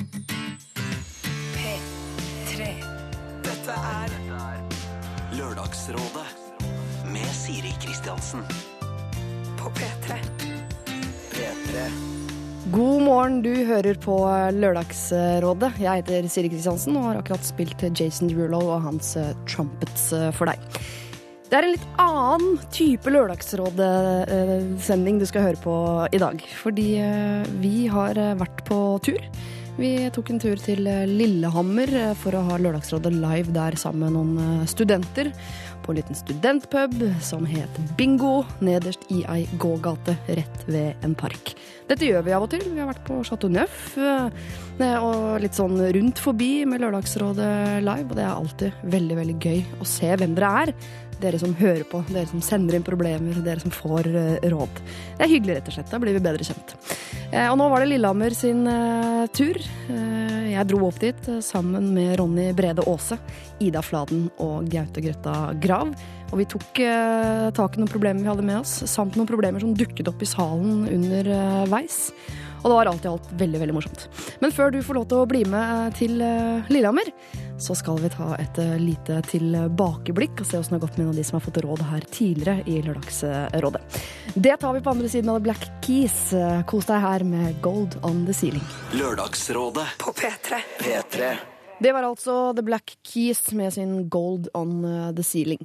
P3. Dette er Lørdagsrådet med Siri Kristiansen. på P3. P3. God morgen, du hører på Lørdagsrådet. Jeg heter Siri Kristiansen og har akkurat spilt Jason Derulo og hans eh, Trumpets eh, for deg. Det er en litt annen type Lørdagsrådet-sending du skal høre på i dag. Fordi eh, vi har eh, vært på tur. Vi tok en tur til eh, Lillehammer eh, for å ha Lørdagsrådet live der sammen med noen eh, studenter. På en liten studentpub som het Bingo, nederst i ei gågate rett ved en park. Dette gjør vi av og til. Vi har vært på Chateau Neuf og litt sånn rundt forbi med Lørdagsrådet live. Og det er alltid veldig, veldig gøy å se hvem dere er. Dere som hører på, dere som sender inn problemer, dere som får eh, råd. Det er hyggelig, rett og slett. Da blir vi bedre kjent. Eh, Og nå var det Lillehammer sin eh, tur. Jeg dro opp dit sammen med Ronny Brede Aase, Ida Fladen og Gaute Grøtta Grav. Og vi tok tak i noen problemer vi hadde med oss, samt noen problemer som dukket opp i salen underveis. Og det var alt i alt veldig veldig morsomt. Men før du får lov til å bli med til eh, Lillehammer, så skal vi ta et eh, lite tilbakeblikk og se åssen det har gått med noen av de som har fått råd her tidligere i Lørdagsrådet. Det tar vi på andre siden av The Black Keys. Eh, Kos deg her med Gold on the Ceiling. Lørdagsrådet. På P3. P3. Det var altså The Black Keys med sin Gold on uh, the Ceiling.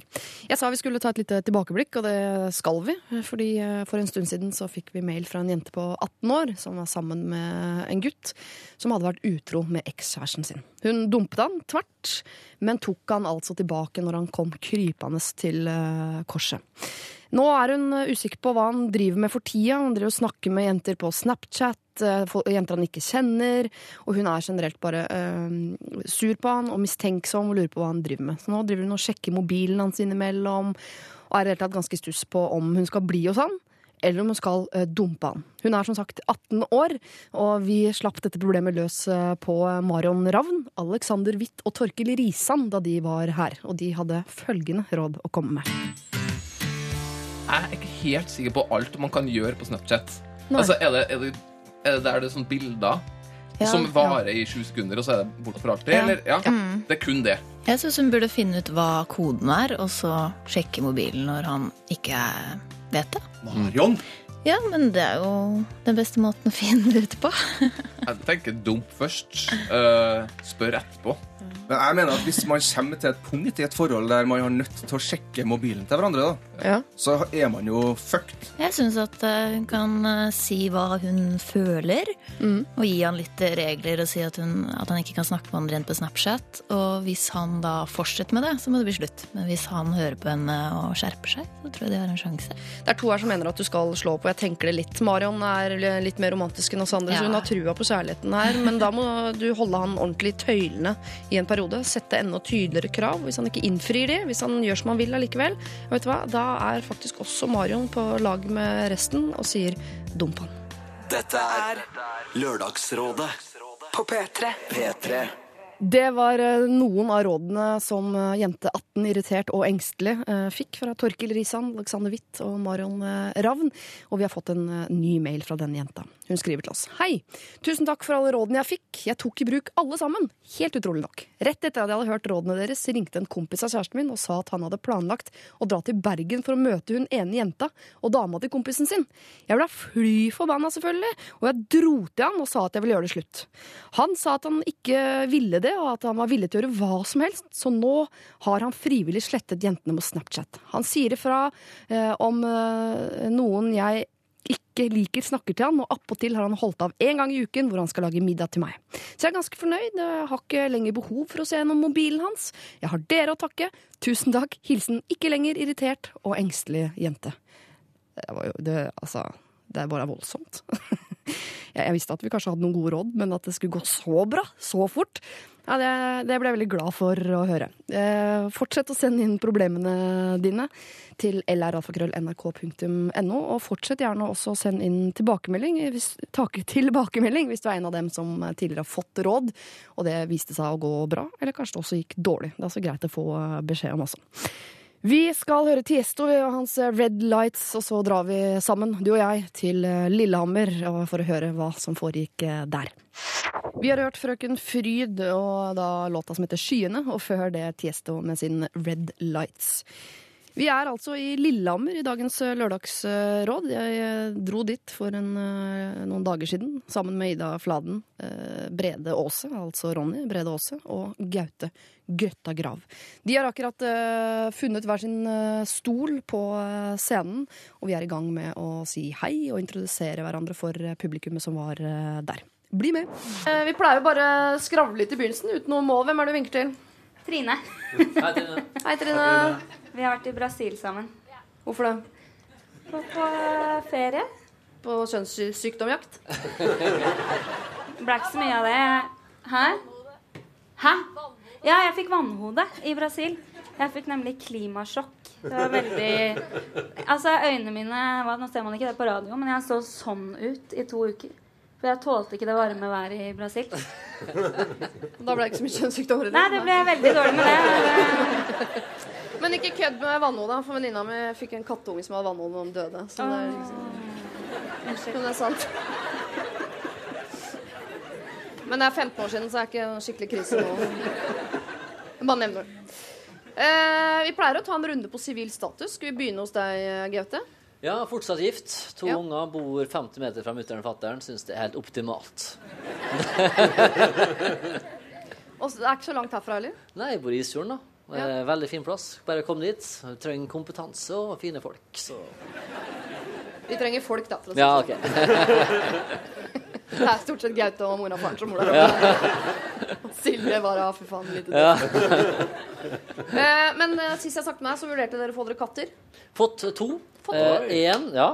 Jeg sa vi skulle ta et lite tilbakeblikk, og det skal vi. Fordi uh, for en stund siden så fikk vi mail fra en jente på 18 år som var sammen med en gutt som hadde vært utro med ekskjæresten sin. Hun dumpet han tvert, men tok han altså tilbake når han kom krypende til uh, korset. Nå er hun uh, usikker på hva han driver med for tida. Han driver og snakker med jenter på Snapchat, uh, jenter han ikke kjenner. Og hun er generelt bare øh, sur på han og mistenksom og lurer på hva han driver med. Så nå driver hun og sjekker mobilen hans innimellom, og er i det hele tatt ganske stuss på om hun skal bli hos han. Eller om hun skal dumpe han. Hun er som sagt 18 år, og vi slapp dette problemet løs på Marion Ravn, Alexander Witt og Torkil Risan da de var her. Og de hadde følgende råd å komme med. Jeg er ikke helt sikker på alt man kan gjøre på Snapchat. Nei. Altså, er det, er det, er det der det er sånne bilder Ja, som varer i sju sekunder, og så er det borte for alltid? Ja. Eller? Ja. Det er kun det. Jeg syns hun burde finne ut hva koden er, og så sjekke mobilen når han ikke vet det. Marion? Ja, men det er jo den beste måten å finne det ut på. Jeg tenker dump først. Uh, spør etterpå. Men jeg mener at hvis man kommer til et punkt i et forhold der man har nødt til å sjekke mobilen til hverandre, da, Ja. så er man jo fucked. Jeg syns at eh, hun kan eh, si hva hun føler, og gi han litt regler og si at, hun, at han ikke kan snakke med andre enn på Snapchat. Og hvis han da fortsetter med det, så må det bli slutt. Men hvis han hører på henne og skjerper seg, så tror jeg de har en sjanse. Det er to her som mener at du skal slå på. Jeg tenker det litt. Marion er litt mer romantisk enn oss andre, så hun har trua på kjærligheten her. Men da må du holde han ordentlig i tøylene i en periode. Sette enda tydeligere krav. Hvis han ikke innfrir de, hvis han gjør som han vil allikevel, vet du hva? da er faktisk også Marion på lag med resten og sier dump han. Dette er Lørdagsrådet. På P3. P3. Det var eh, noen av rådene som eh, jente 18, irritert og engstelig, eh, fikk fra Torkil Risan, Alexander Witt og Marion Ravn. Og vi har fått en ny mail fra denne jenta. Hun skriver til oss. Hei! Tusen takk for alle rådene jeg fikk. Jeg tok i bruk alle sammen. Helt utrolig nok. Rett etter at jeg hadde hørt rådene deres, ringte en kompis av kjæresten min og sa at han hadde planlagt å dra til Bergen for å møte hun ene jenta og dama til kompisen sin. Jeg ble fly forbanna, selvfølgelig, og jeg dro til han og sa at jeg ville gjøre det slutt. Han sa at han ikke ville det, og at han var villig til å gjøre hva som helst, så nå har han frivillig slettet jentene på Snapchat. Han sier ifra eh, om eh, noen jeg ikke liker, snakker til han, og appåtil har han holdt av én gang i uken hvor han skal lage middag til meg. Så jeg er ganske fornøyd. Jeg har ikke lenger behov for å se gjennom mobilen hans. Jeg har dere å takke. Tusen takk. Hilsen ikke lenger irritert og engstelig jente. Det var jo det, altså Det er bare voldsomt. jeg, visste at vi kanskje hadde noen gode råd, men at det skulle gå så bra, så fort ja, det, det ble jeg veldig glad for å høre. Eh, fortsett å sende inn problemene dine til lralfakrøll.nrk.no, og fortsett gjerne også å sende inn tilbakemelding hvis, tilbakemelding hvis du er en av dem som tidligere har fått råd, og det viste seg å gå bra, eller kanskje det også gikk dårlig. Det er også greit å få beskjed om også. Vi skal høre Tiesto og hans Red Lights, og så drar vi sammen, du og jeg, til eh, Lillehammer for å høre hva som foregikk eh, der. Vi har hørt Frøken Fryd og da låta som heter Skyene, og før det Tiesto med sin Red Lights. Vi er altså i Lillehammer i dagens eh, lørdagsråd. Jeg eh, dro dit for en, eh, noen dager siden sammen med Ida Fladen, Brede Aase, altså Ronny Brede Aase, og Gaute Grøtta Grav. De har akkurat funnet hver sin stol på scenen, og vi er i gang med å si hei og introdusere hverandre for publikummet som var der. Bli med. Vi pleier bare å skravle litt i begynnelsen uten noe mål. Hvem er det du vinker til? Trine. Hei, Trine. Vi har vært i Brasil sammen. Hvorfor det? På, på ferie. På kjønnssykdomjakt? Ble ikke så mye av det. Hæ? Hæ? Ja, jeg fikk vannhode i Brasil. Jeg fikk nemlig klimasjokk. Det var veldig Altså, øynene mine var, Nå ser man ikke det på radio, men jeg så sånn ut i to uker. For jeg tålte ikke det varme været i Brasil. Da ble det ikke så mye kjønnssykdommer. Nei, det ble veldig dårlig med det. Men ikke kødd med vannhodet, for venninna mi fikk en kattunge som hadde vannhode, og den døde. Så det er liksom Men det er sant. Men det er 15 år siden, så det er ikke en skikkelig krise nå. Bare nevner det. Eh, vi pleier å ta en runde på sivil status. Skal vi begynne hos deg, Gaute? Ja, fortsatt gift. To Ja. unger, bor 50 meter fra mutter'n og fatter'n. Syns det er helt optimalt. Og det er ikke så langt herfra heller. Nei, jeg bor i Isfjorden, da. Det er Veldig fin plass. Bare kom dit. Du trenger kompetanse og fine folk, så Vi trenger folk, da. For å si Ja, det OK. Det er stort sett Gaute og mora og faren som bor der. Silje bare Fy faen, lite Ja. Eh, Men eh, sist jeg snakket med deg, så vurderte dere å få dere katter. Fått to. Fått Én, ja.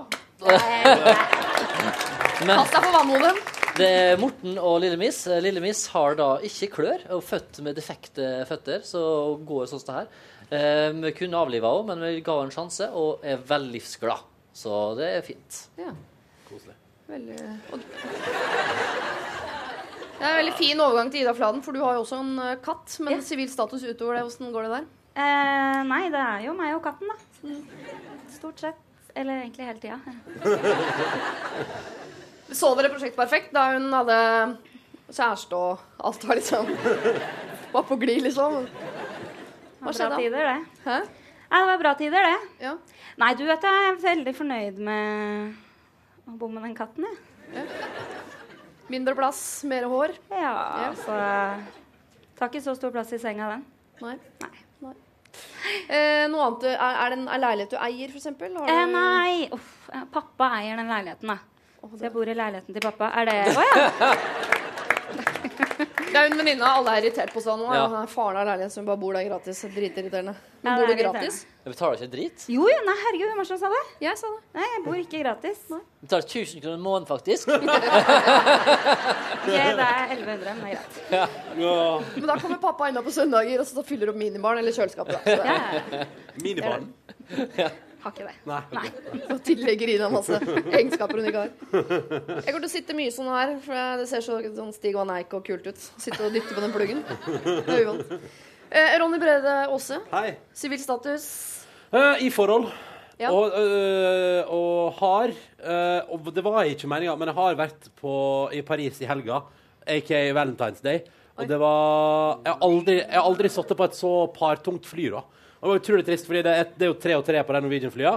Kast deg for vannhodet. det er Morten og Lille Miss. Eh, Lille Miss har da ikke klør, og født med defekte føtter, så går sånn som det her. Eh, Vi kunne avliva henne, men vi ga henne en sjanse, og er veldig livsglad. Så det er fint. Ja. Veldig. Det er en veldig fin overgang til Ida Fladen, for du har jo også en eh, katt. Men Ja. sivil status utover det, åssen går det der? Eh, nei, det er jo meg og katten, da. Stort sett. Eller egentlig hele tida. Så dere Prosjekt Perfekt da hun hadde kjæreste og alt var liksom Var på glid, liksom? Hva Bra skjedde da? tider, det. Hæ? Nei, det var bra tider, det. Ja. Nei, du vet jeg er veldig fornøyd med å bo med den katten, jeg. Mindre plass, mer hår? Ja, altså Tar ikke så stor plass i senga, den. Nei. Nei. Eh, noe annet, er, er det en er leilighet du eier, for eksempel? Eh, nei, uff. Pappa eier den leiligheten, da. Oh, Så jeg bor i leiligheten til pappa. Er det Å ja! Det er jo en venninne alle er irritert på seg nå. Ja. Ja. Faren har leilighet som bare bor der gratis. Dritirriterende. Men Ja, bor du gratis? Jeg betaler ikke drit. Jo, jo, nei, herregud, hvem var det som sa det? Jeg sa det. Nei, jeg bor ikke gratis. Du betaler 1000 kroner i måneden, faktisk. Ok, det er 1100, men det er greit. Men da kommer pappa innom på søndager og så fyller opp minibaren eller kjøleskapet. Da. Ja, er, ja, Minibarn. har ikke det. Nei. Nei. og tillegger Ina masse egenskaper hun ikke har. Jeg kommer til å sitte mye sånn her, for det ser så sånn Stig Van Eik og kult ut. Sitte og dytte på den pluggen. Det er uvant. Eh, Ronny Brede Aase, Hei. sivil status. Eh, I forhold. Ja. Og, øh, og har øh, Og det var ikke meninga, men jeg har vært på, i Paris i helga, aka Valentine's Day. Og det var Jeg har aldri, jeg har aldri sittet på et så partungt fly, da. Og det var utrolig trist, fordi det er, det er jo tre og tre på de Norwegian-flya.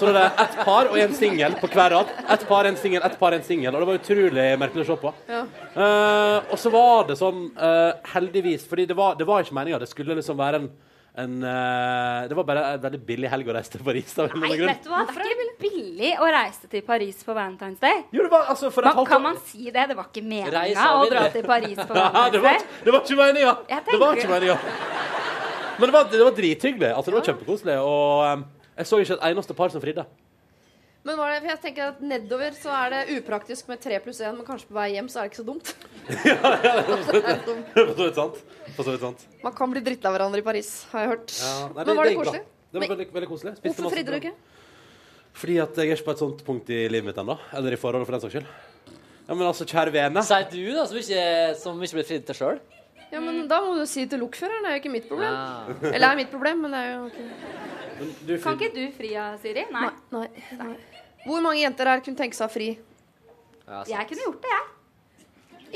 Så det er ett par og én singel på hver rad. Ett par, en singel, ett par, en singel. Og det var utrolig merkelig å se på. Ja. Uh, og så var det sånn, uh, heldigvis Fordi det var, det var ikke meninga. Det skulle liksom være en, en uh, Det var bare en veldig billig helg å reise til Paris. Da, Nei, vet du hva? Det er ikke billig å reise til Paris på Valentine's Day. Jo, det var altså for et Man, kan man si det? Det var ikke meninga å dra til Paris på Ja, det, Valentine's var, Day. det var ikke meninga! Det var ikke meninga. Men det var, det var drithyggelig. Altså, det var kjempekoselig. Og um, jeg så ikke et eneste par som fridde. Men var det, for jeg tenker at nedover så er det upraktisk med tre pluss én, men kanskje på vei hjem så er det ikke så dumt. ja, så vidt sant. For så vidt sant. Man kan bli dritt av hverandre i Paris, har jeg hørt. Ja, nei, Men var det det koselig? Det var veldig, veldig koselig. Spiste Hvorfor fridde du ikke? Fordi at jeg er ikke på et sånt punkt i livet mitt ennå. Eller i forholdet, for den saks skyld. Ja, men altså, kjære vene. Sier du, da, som ikke, som ikke blir fridd til sjøl? Ja, men Da må du si det til lokføreren. Det er jo ikke mitt problem. Ja. Eller det er mitt problem, men det er jo ikke du, Kan ikke du fri av Siri? Nei. Nei, nei. Hvor mange jenter her kunne tenke seg å fri? Ja. Jeg kunne gjort det, jeg.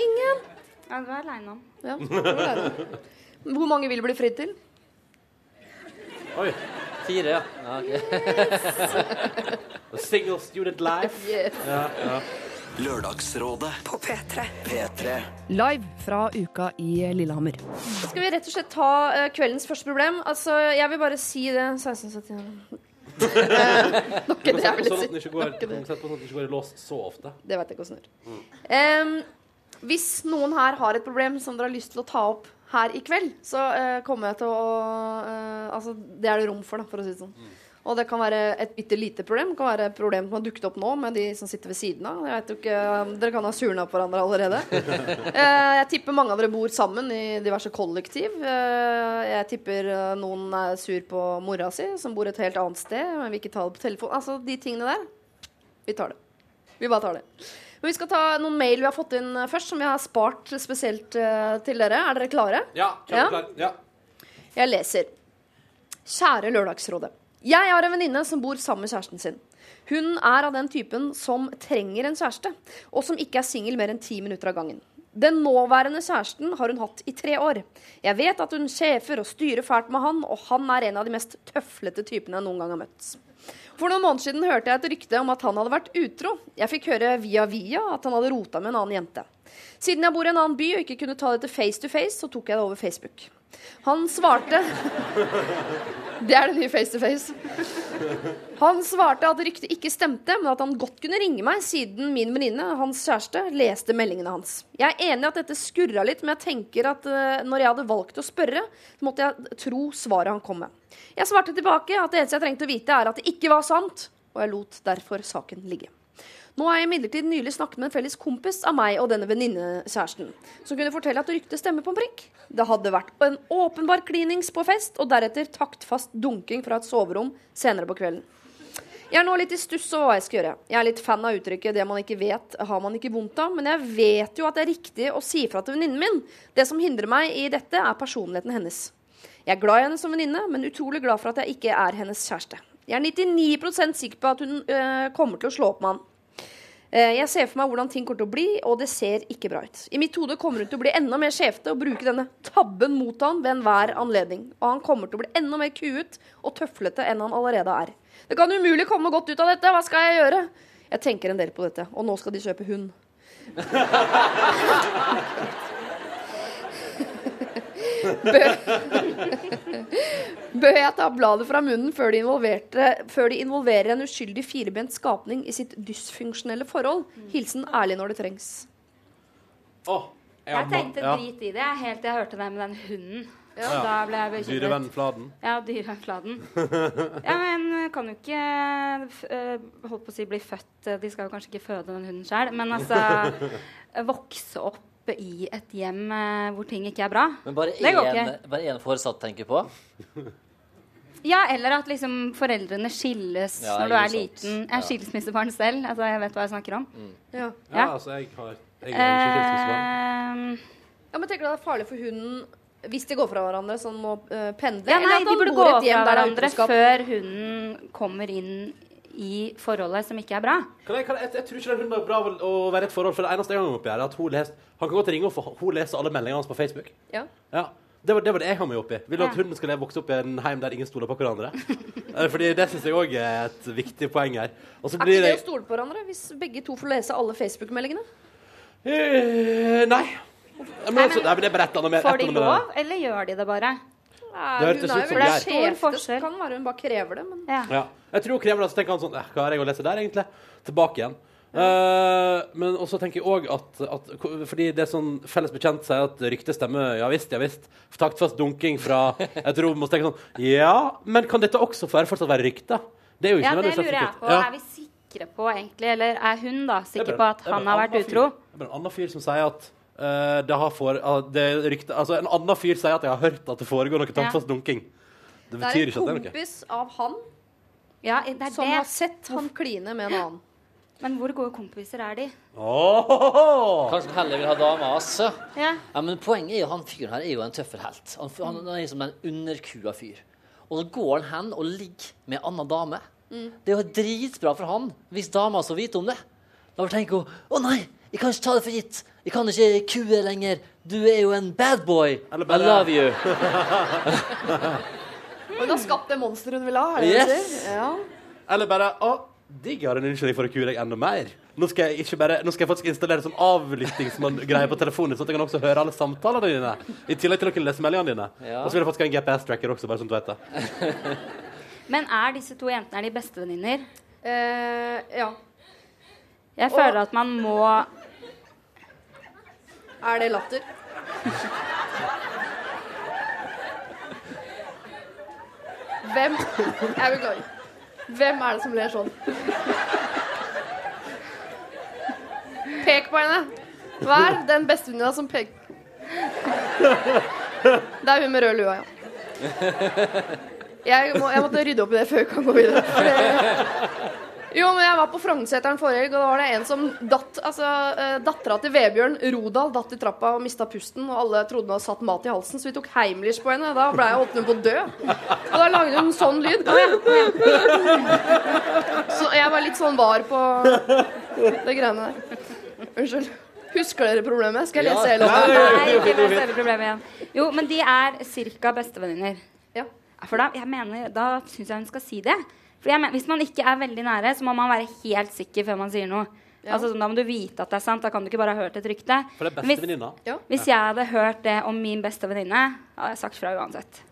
Ingen. Ja, du er aleine om. Ja. Hvor mange vil bli fridd til? Oi. Fire, ja. ja ok. A single student life. Yes. Ja, ja. Lørdagsrådet På P3. P3 Live fra uka i Lillehammer. Skal vi rett og slett ta uh, kveldens første problem? Altså, jeg vil bare si det 1671 Eh, Nok det jeg ville sånn si. sett på sånn at den ikke går i lås så ofte. Det vet jeg ikke åssen det er. Um, hvis noen her har et problem som dere har lyst til å ta opp her i kveld, så uh, kommer jeg til å uh, Altså, det er det rom for, da, for å si det sånn. Og det kan være et bitte lite problem. Det kan være et problem som har dukket opp nå med de som sitter ved siden av. Jeg vet jo ikke, Dere kan ha surna på hverandre allerede. Eh, jeg tipper mange av dere bor sammen i diverse kollektiv. Eh, jeg tipper eh, noen er sur på mora si, som bor et helt annet sted. Men vil ikke ta det på telefon. Altså, de tingene der. Vi tar det. Vi bare tar det. Men vi skal ta noen mail vi har fått inn først, som vi har spart spesielt til dere. Er dere klare? Ja, kjempeklar. Ja. Jeg leser. Kjære Lørdagsrådet. Jeg har en venninne som bor sammen med kjæresten sin. Hun er av den typen som trenger en kjæreste, og som ikke er singel mer enn ti minutter av gangen. Den nåværende kjæresten har hun hatt i tre år. Jeg vet at hun sjefer og styrer fælt med han, og han er en av de mest tøflete typene jeg noen gang har møtt. For noen måneder siden hørte jeg et rykte om at han hadde vært utro. Jeg fikk høre via via at han hadde rota med en annen jente. Siden jeg bor i en annen by og ikke kunne ta dette face to face, så tok jeg det over Facebook. Han svarte Det er det nye face to face. Han svarte at ryktet ikke stemte, men at han godt kunne ringe meg, siden min venninne, hans kjæreste, leste meldingene hans. Jeg er enig i at dette skurra litt, men jeg tenker at eh, når jeg hadde valgt å spørre, så måtte jeg tro svaret han kom med. Jeg svarte tilbake at det eneste jeg trengte å vite, er at det ikke var sant, og jeg lot derfor saken ligge. Nå har jeg imidlertid nylig snakket med en felles kompis av meg og denne venninnekjæresten, som kunne fortelle at ryktet stemmer på en prikk. Det hadde vært en åpenbar klinings på fest, og deretter taktfast dunking fra et soverom senere på kvelden. Jeg er nå litt i stuss over hva jeg skal gjøre. Jeg er litt fan av uttrykket 'det man ikke vet, har man ikke vondt av', men jeg vet jo at det er riktig å si fra til venninnen min. Det som hindrer meg i dette, er personligheten hennes. Jeg er glad i henne som venninne, men utrolig glad for at jeg ikke er hennes kjæreste. Jeg er 99% sikker på at hun øh, kommer til å slå opp med han. Eh, Jeg ser for meg hvordan ting kommer til å bli, og det ser ikke bra ut. I mitt hode kommer hun til å bli enda mer skjevte og bruke denne tabben mot han ved enhver anledning. Og han kommer til å bli enda mer kuet og tøflete enn han allerede er. Det kan umulig komme godt ut av dette. Hva skal jeg gjøre? Jeg tenker en del på dette, og nå skal de kjøpe hund. Bør jeg ta bladet fra munnen før de, før de involverer en uskyldig firebent skapning i sitt dysfunksjonelle forhold? Hilsen ærlig når det trengs. Oh, Jeg jeg tenkte ja. drit i det helt til jeg hørte det med den hunden. Ja. Da ble jeg bekymret. Dyrevenn Fladen. Ja, dyrefladen. Ja, men kan jo ikke f- øh, holdt på å si bli født De skal jo kanskje ikke føde den hunden sjøl, men altså vokse opp i et hjem øh, hvor ting ikke er bra. Men bare Det går én, ikke. bare én foresatt tenker på. Ja, eller at liksom foreldrene skilles Ja, når du er sant. liten. Jeg er skilsmissebarn selv, altså jeg vet hva jeg snakker om. Ja. Ja, altså, jeg har jeg er ikke skilsmissebarn. Ehm, Ja, men tenker du det er farlig for hunden hvis de går fra hverandre, så han må uh, pendle? ja, eller nei, at de burde gå i et hjem fra er hverandre før hunden kommer inn i forholdet som ikke er bra. Kan jeg, kan jeg, jeg tror ikke det er bra å være i et forhold, for det eneste jeg har oppi her, er at hun leser Han kan godt ringe og få hun leser alle meldingene hans på Facebook. Ja. Ja. Det var, det var det jeg har meg oppi. Vil du at hunden skal vokse opp i en heim der ingen stoler på hverandre? Eh, Fordi det syns jeg òg er et viktig poeng her. Er ikke det å stole på hverandre hvis begge to får lese alle Facebook-meldingene? Uh, Nei. Men, Nei, altså, men- nei, men det er bare et eller annet Får de med lov, eller gjør de det bare? Nei, Det hun er jo veldig forskjell Det kan være hun bare krever det. Men Ja. det. Ja. Jeg tror krever det, så tenker han sånn eh, Hva har jeg å lese der, egentlig? Tilbake igjen. Uh, men også tenker jeg òg at, at Fordi det som felles bekjent sier at ryktet stemmer, ja visst, ja visst. Taktfast dunking fra et rom. Og tenker sånn Ja, men kan dette også for fortsatt være rykte? Det er jo ikke Ja, det lurer jeg på. Ja. Er vi sikre på, egentlig, eller er hun da Det er sikker på at det er han har vært utro? Det er bare en annen fyr som sier at uh, det har for, uh, det rykte, altså En annen fyr sier at jeg har hørt at det foregår noe taktfast dunking. Det det betyr er ikke at det er noe. kompis av han Ja, det er som det. har sett han kline med en annen. Men hvor gode kompiser er de? Oh! Kanskje heller vil ha dame, altså. Ja. Ja, men poenget er jo han fyren her er jo en tøffelhelt. Han, han, han er som en underkua fyr. og så går han hen og ligger med en annen dame. Det er jo dritbra for han hvis dama så vite om det. Da tenker hun å nei, jeg kan ikke ta det for gitt. Jeg kan ikke kue lenger. Du er jo en bad boy. I love you. Og hun har skapt det monsteret hun vil ha, er det det Yes. sier? Ja. Eller bare Å, digg, jeg har en unnskyldning for å kue deg enda mer. Nå skal jeg, ikke bare, nå skal jeg faktisk installere sånn avlyttingsgreie på telefonen, sånn at jeg kan også høre alle samtalene dine. I tillegg til å kunne lese meldingene dine. Ja. Og så vil jeg faktisk ha en GPS-tracker også, bare sånn at du vet det. Men er disse to jentene er de bestevenninner? Eh, ja. Jeg føler at man må Er det latter? Hvem Jeg beklager. Hvem er det som ler sånn? Pek på henne. Hva er den bestevenninna som peker Det er hun med rød lua, ja. Jeg, må, jeg måtte rydde opp i det før vi kan gå videre. Jo, men jeg var på Frognerseteren forrige helg, og da var det en som datt Altså, uh, dattera til Vebjørn Rodal datt i trappa og mista pusten, og alle trodde hun hadde satt mat i halsen, så vi tok Heimlich på henne. Da ble jeg åpnet på å dø. Og da lagde hun sånn lyd. Så jeg var litt sånn var på det greiene der. Unnskyld. Husker dere problemet? Skal jeg lese hele opp? Nei, ikke les hele problemet igjen. Jo, men de er cirka bestevenninner. Ja. For da, jeg mener, da syns jeg hun skal si det. For jeg mener, Hvis man ikke er veldig nære, så må man være helt sikker før man sier noe. Ja. Altså, sånn, da må du vite at det er sant. Da kan du ikke bare ha hørt et rykte. For det er Hvis- bestevenninna. Ja. Hvis jeg hadde hørt det om min beste venninne, hadde jeg sagt fra uansett.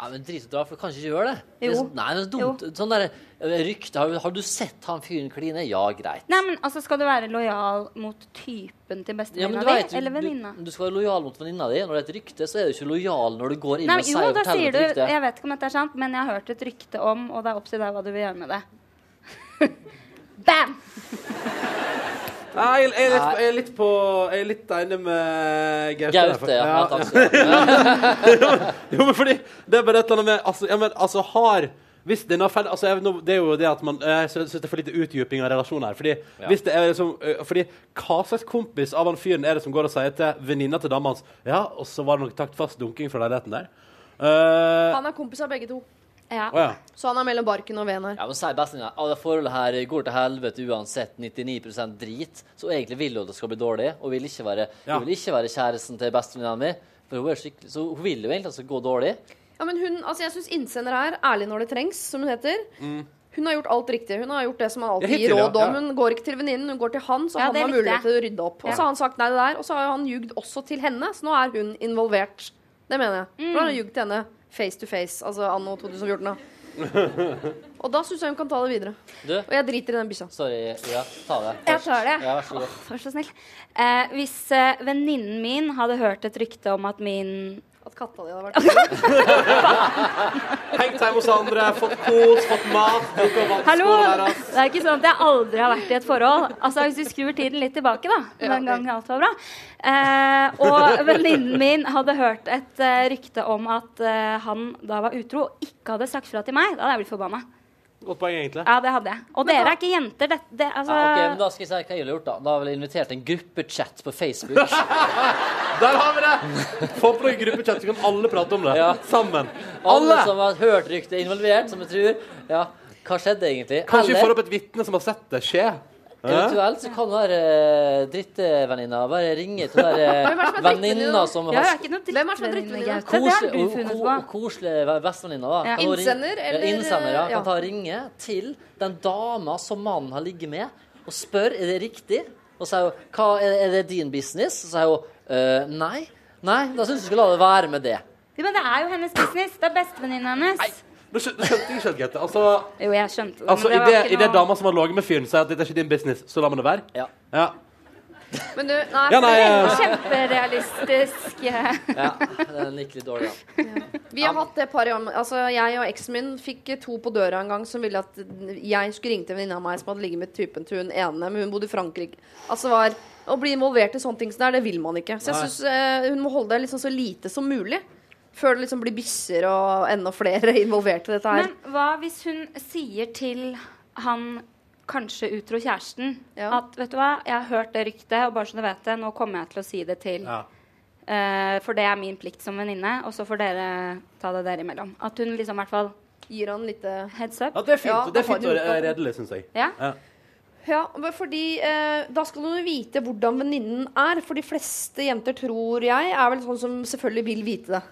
Ja, men drit dra, for du kan ikke gjøre det. det er, så- nei, det er dumt. Sånn der eh, rykte har, har du sett han fyren kline? Ja, greit. Nei, men altså, Skal du være lojal mot typen til bestevenninna ja, di, eller venninna? du, du skal være lojal mot venninna di. Når det er et rykte, så er du ikke lojal når du går inn Nei, og sier jo, og da forteller sier du et rykte. Jeg vet ikke om dette er sant, men jeg har hørt et rykte om, og det er opp til deg hva du vil gjøre med det. Bam! Nei, jeg, er litt, jeg er litt på Jeg er litt enig med Gaute. Gaute, ja. ja. Takk skal du ha. Jo, men fordi Det er bare et eller annet med Altså, ja, men, altså har hvis det, er altså, jeg, nå- det er jo det at man Jeg syns det er for lite utdyping av relasjonen her. Fordi hvis det er liksom Fordi hva slags kompis av han fyren er det som går og sier til venninna til dama hans Ja, og så var det nok taktfast dunking fra leiligheten der? Uh, Han er kompis av begge to, Ja. Oh, ja. så han er mellom barken og veden her. Ja, men bestevenninna at det forholdet her går til helvete uansett 99% drit, så egentlig vil hun at det skal bli dårlig, og vil ikke være, Ja. hun vil ikke være kjæresten til bestevenninna mi. For hun er skikkelig, så hun vil jo egentlig at det skal gå dårlig. Ja, men hun, altså Jeg syns innsender er ærlig når det trengs, som hun heter. Hun har gjort alt riktig. Hun har gjort det som han alltid hittil, gir råd om. Ja. Hun går ikke til venninnen, hun går til han, så Ja, han har mulighet til å rydde opp. Og så har han sagt nei det der, og så har han ljugd også til henne, så nå er hun involvert. Det mener jeg. For han har ljugd til henne face to face, altså anno 2014. da. og da syns jeg hun kan ta det videre. Du, Og jeg driter i den bikkja. sorry, ja, ta det. Jeg tar det. Ja, vær så god. Vær så snill. Eh, hvis eh, venninnen min hadde hørt et rykte om at min At katta di hadde vært Hengt hjemme hos andre, fått kos, fått mat, drukket vann, Hallo! Det er ikke sånn at jeg aldri har vært i et forhold. Altså Hvis du skrur tiden litt tilbake, da. Den gangen alt var bra. Eh, og venninnen min hadde hørt et eh, rykte om at eh, han da var utro og ikke hadde sagt fra til meg. Da hadde jeg blitt forbanna. Godt poeng, egentlig. Ja, det hadde jeg. Og dere er ikke jenter. Det, det, altså, Ja, ok, men Da skal jeg si hva jeg ville gjort. Da Da har jeg invitert en gruppechat på Facebook. Der har vi det! Få på noen gruppechat, så kan alle prate om det. Ja. Sammen. Alle Alle! som har hørt ryktet, involvert, som jeg tror Ja, hva skjedde egentlig? Kanskje vi får opp et vitne som har sett det skje. Eventuelt så kan hun være eh, drittvenninna bare ringe til den der, er det eh, er venninna som er har noe Hvem er som er drittvenninna? drittvenninne? Det har Koselig, du funnet på. koselig bestevenninne, da. Ja. Innsender, eller- Ja, innsender, ja. ja. Kan ta og ringe til den dama som mannen har ligget med, og spør er det riktig. Og så sier hun er, er det din business? Så sier hun «Øh, nei. Nei, da syns jeg du skal la det være med det. Ja, men det er jo hennes business. Det er bestevenninna hennes. Nå nå skjønte jeg ikke helt, Gaute. Altså, Jo, jeg skjønte det. altså det Idet i det dama som har ligget med fyren, sier at dette er ikke din business, så lar meg det være? Ja. Ja. Men du, nei, Ja, nei, ja. Kjemperealistisk. ja den gikk litt dårlig, da. Vi har hatt det paret om Altså, jeg og eksen min fikk to på døra en gang som ville at jeg skulle ringe til en venninne av meg som hadde ligget med typen til hun ene, men hun bodde i Frankrike. Altså var Å bli involvert i sånne ting som det er, det vil man ikke. Så jeg syns uh, hun må holde det liksom så lite som mulig. Før det liksom blir bisser og enda flere involvert i dette her. Men hva hvis hun sier til han kanskje utro kjæresten Ja. at vet du hva, jeg har hørt det ryktet, og bare så du vet det, nå kommer jeg til å si det til Ja. uh, for det er min plikt som venninne, og så får dere ta det dere imellom. At hun liksom i hvert fall Gir han litt eh, heads up. Ja, det er fint, Ja, det er fint og redelig, syns jeg. Ja. Ja. Ja, fordi eh, da skal du vite hvordan venninnen er. For de fleste jenter, tror jeg, er vel sånn som selvfølgelig vil vite det.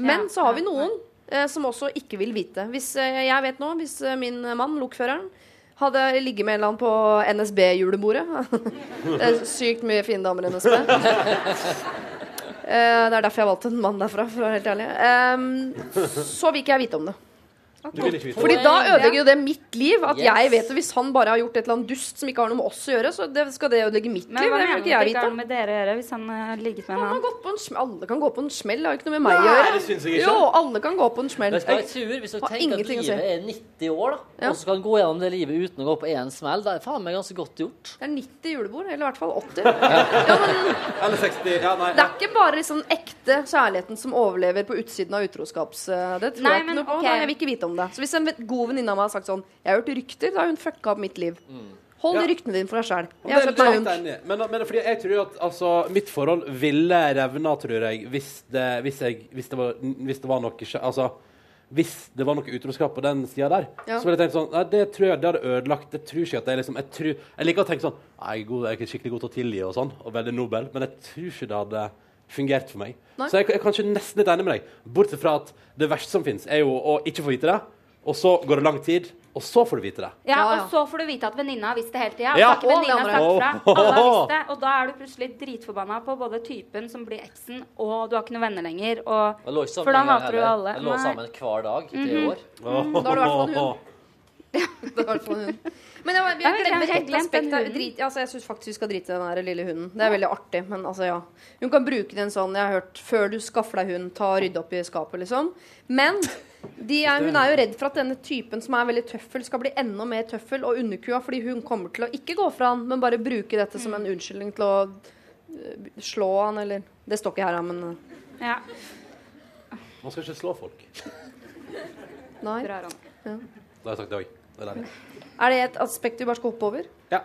Men så har vi noen eh, som også ikke vil vite. Hvis eh, jeg vet nå, hvis eh, min mann, lokføreren, hadde ligget med en eller annen på NSB-julebordet Det er sykt mye fine damer i NSB. Eh, det er derfor jeg valgte en mann derfra, for å være helt ærlig. Ehm, så vil ikke jeg vite om det. Fordi da ødelegger jo det mitt liv. At Yes. jeg vet det Hvis han bare har gjort et eller annet dust som ikke har noe med oss å gjøre, så det, skal det ødelegge mitt Men liv. hva Det mener du ikke jeg har noe med dere å gjøre hvis han eh, har ligget med en Han har annen? på en smell. Alle kan gå på en smell. Det har jo ikke noe med meg å gjøre. det synes jeg ikke. Jo, alle kan gå på en smell. Hva jeg tror? Hvis du tenker at livet er 90 år, da, Ja. og så kan gå gjennom det livet uten å gå på én smell, det er faen meg ganske godt gjort. Det er 90 julebord, eller i hvert fall 80. Ja, men Eller 60. Ja, nei. det er ikke bare liksom ekte kjærligheten som overlever på utsiden av utroskaps... eh, Det tror Nei, jeg ikke men noe på. Okay. Nei, Jeg vil ikke vite om det. Så hvis en god venninne av meg har sagt sånn Jeg har hørt rykter, da har hun fucka opp mitt liv. Hold Ja. ryktene dine for deg sjøl. Jeg det er. Men, men fordi jeg tror at altså, mitt forhold ville revna, tror jeg, hvis det, hvis jeg, hvis det, var, hvis det var noe Altså hvis det var noe utroskap på den sida der, Ja. så ville jeg tenkt sånn Nei, det tror jeg det hadde ødelagt. Det tror ikke at jeg liksom Jeg, tror, jeg liker å tenke sånn Nei, jeg er, jeg er skikkelig god til å tilgi og sånn, og veldig nobel, men jeg tror ikke det hadde fungert for meg. Nei. Så jeg, jeg kan kanskje nesten litt enig med deg, bortsett fra at det verste som fins, er jo å ikke få vite det, og så går det lang tid, og så får du vite det. Ja. Og så får du vite at venninna har visst det hele tida. Ja. Ikke Og det. Og da er du plutselig dritforbanna på både typen som blir eksen, og du har ikke noen venner lenger. Og ikke For da hater du alle. Jeg lå Mhm. sammen hver dag i tre år. Da har du i hvert fall en hund. Er. Men jeg, vi har glemt har glemt aspekt den av hunden. drit, altså Jeg syns faktisk vi skal drite i den der lille hunden. Det er veldig artig, men altså, ja. Hun kan bruke den sånn, jeg har hørt, før du skaffer deg hund, ta og rydde opp i skapet, liksom. Men de er, hun er jo redd for at denne typen som er veldig tøffel, skal bli enda mer tøffel og underkua, fordi hun kommer til å ikke gå fra han, men bare bruke dette som en unnskyldning til å øh, slå han, eller Det står ikke her, men øh, ja, Man skal ikke slå folk. Nei. drar Ja. Da har jeg sagt det òg. Det er. Er det et aspekt vi bare skal hoppe over? Ja.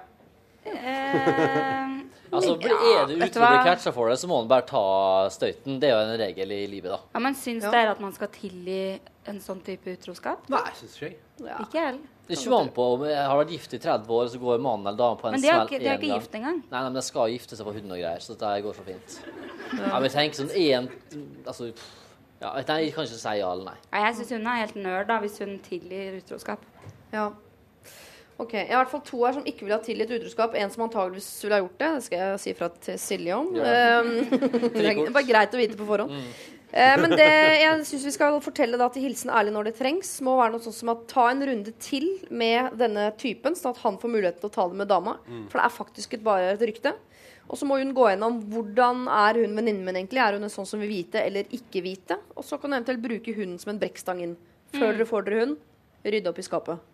Eh, Altså, blir- Er du ute du og blir catcha for det, så må du bare ta støyten. Det er jo en regel i livet, da. ja, men syns Ja. dere at man skal tilgi en sånn type utroskap? Nei, syns ikke jeg. Ja. Ikke jeg heller. Det kommer an på om jeg har vært gift i 30 år, så går mannen eller dama på en Men de er smell ikke, de er ikke gift engang. Nei, nei, men de skal gifte seg på hund og greier, så dette går så fint. Ja, men jeg tenker sånn én Altså pff, ja, Nei, jeg kan ikke si ja eller nei. Ja, jeg syns hun er helt nerd da, hvis hun tilgir utroskap. Ja. Ok, Jeg har i hvert fall to her som ikke vil ha tilgitt utroskap. En som antageligvis ville ha gjort det. Det skal jeg si fra til Silje om. Ja. Um, det er bare greit å vite på forhånd. Mm. Eh, men det jeg syns vi skal fortelle da til Hilsen ærlig når det trengs, må være noe sånn som at ta en runde til med denne typen, sånn at han får muligheten til å ta det med dama. For det er faktisk et, bare et rykte. Og så må hun gå gjennom hvordan er hun venninnen min egentlig. Er hun en sånn som vil vite eller ikke vite? Og så kan du eventuelt bruke hunden som en brekkstang inn. Før dere får dere hund, rydde opp i skapet.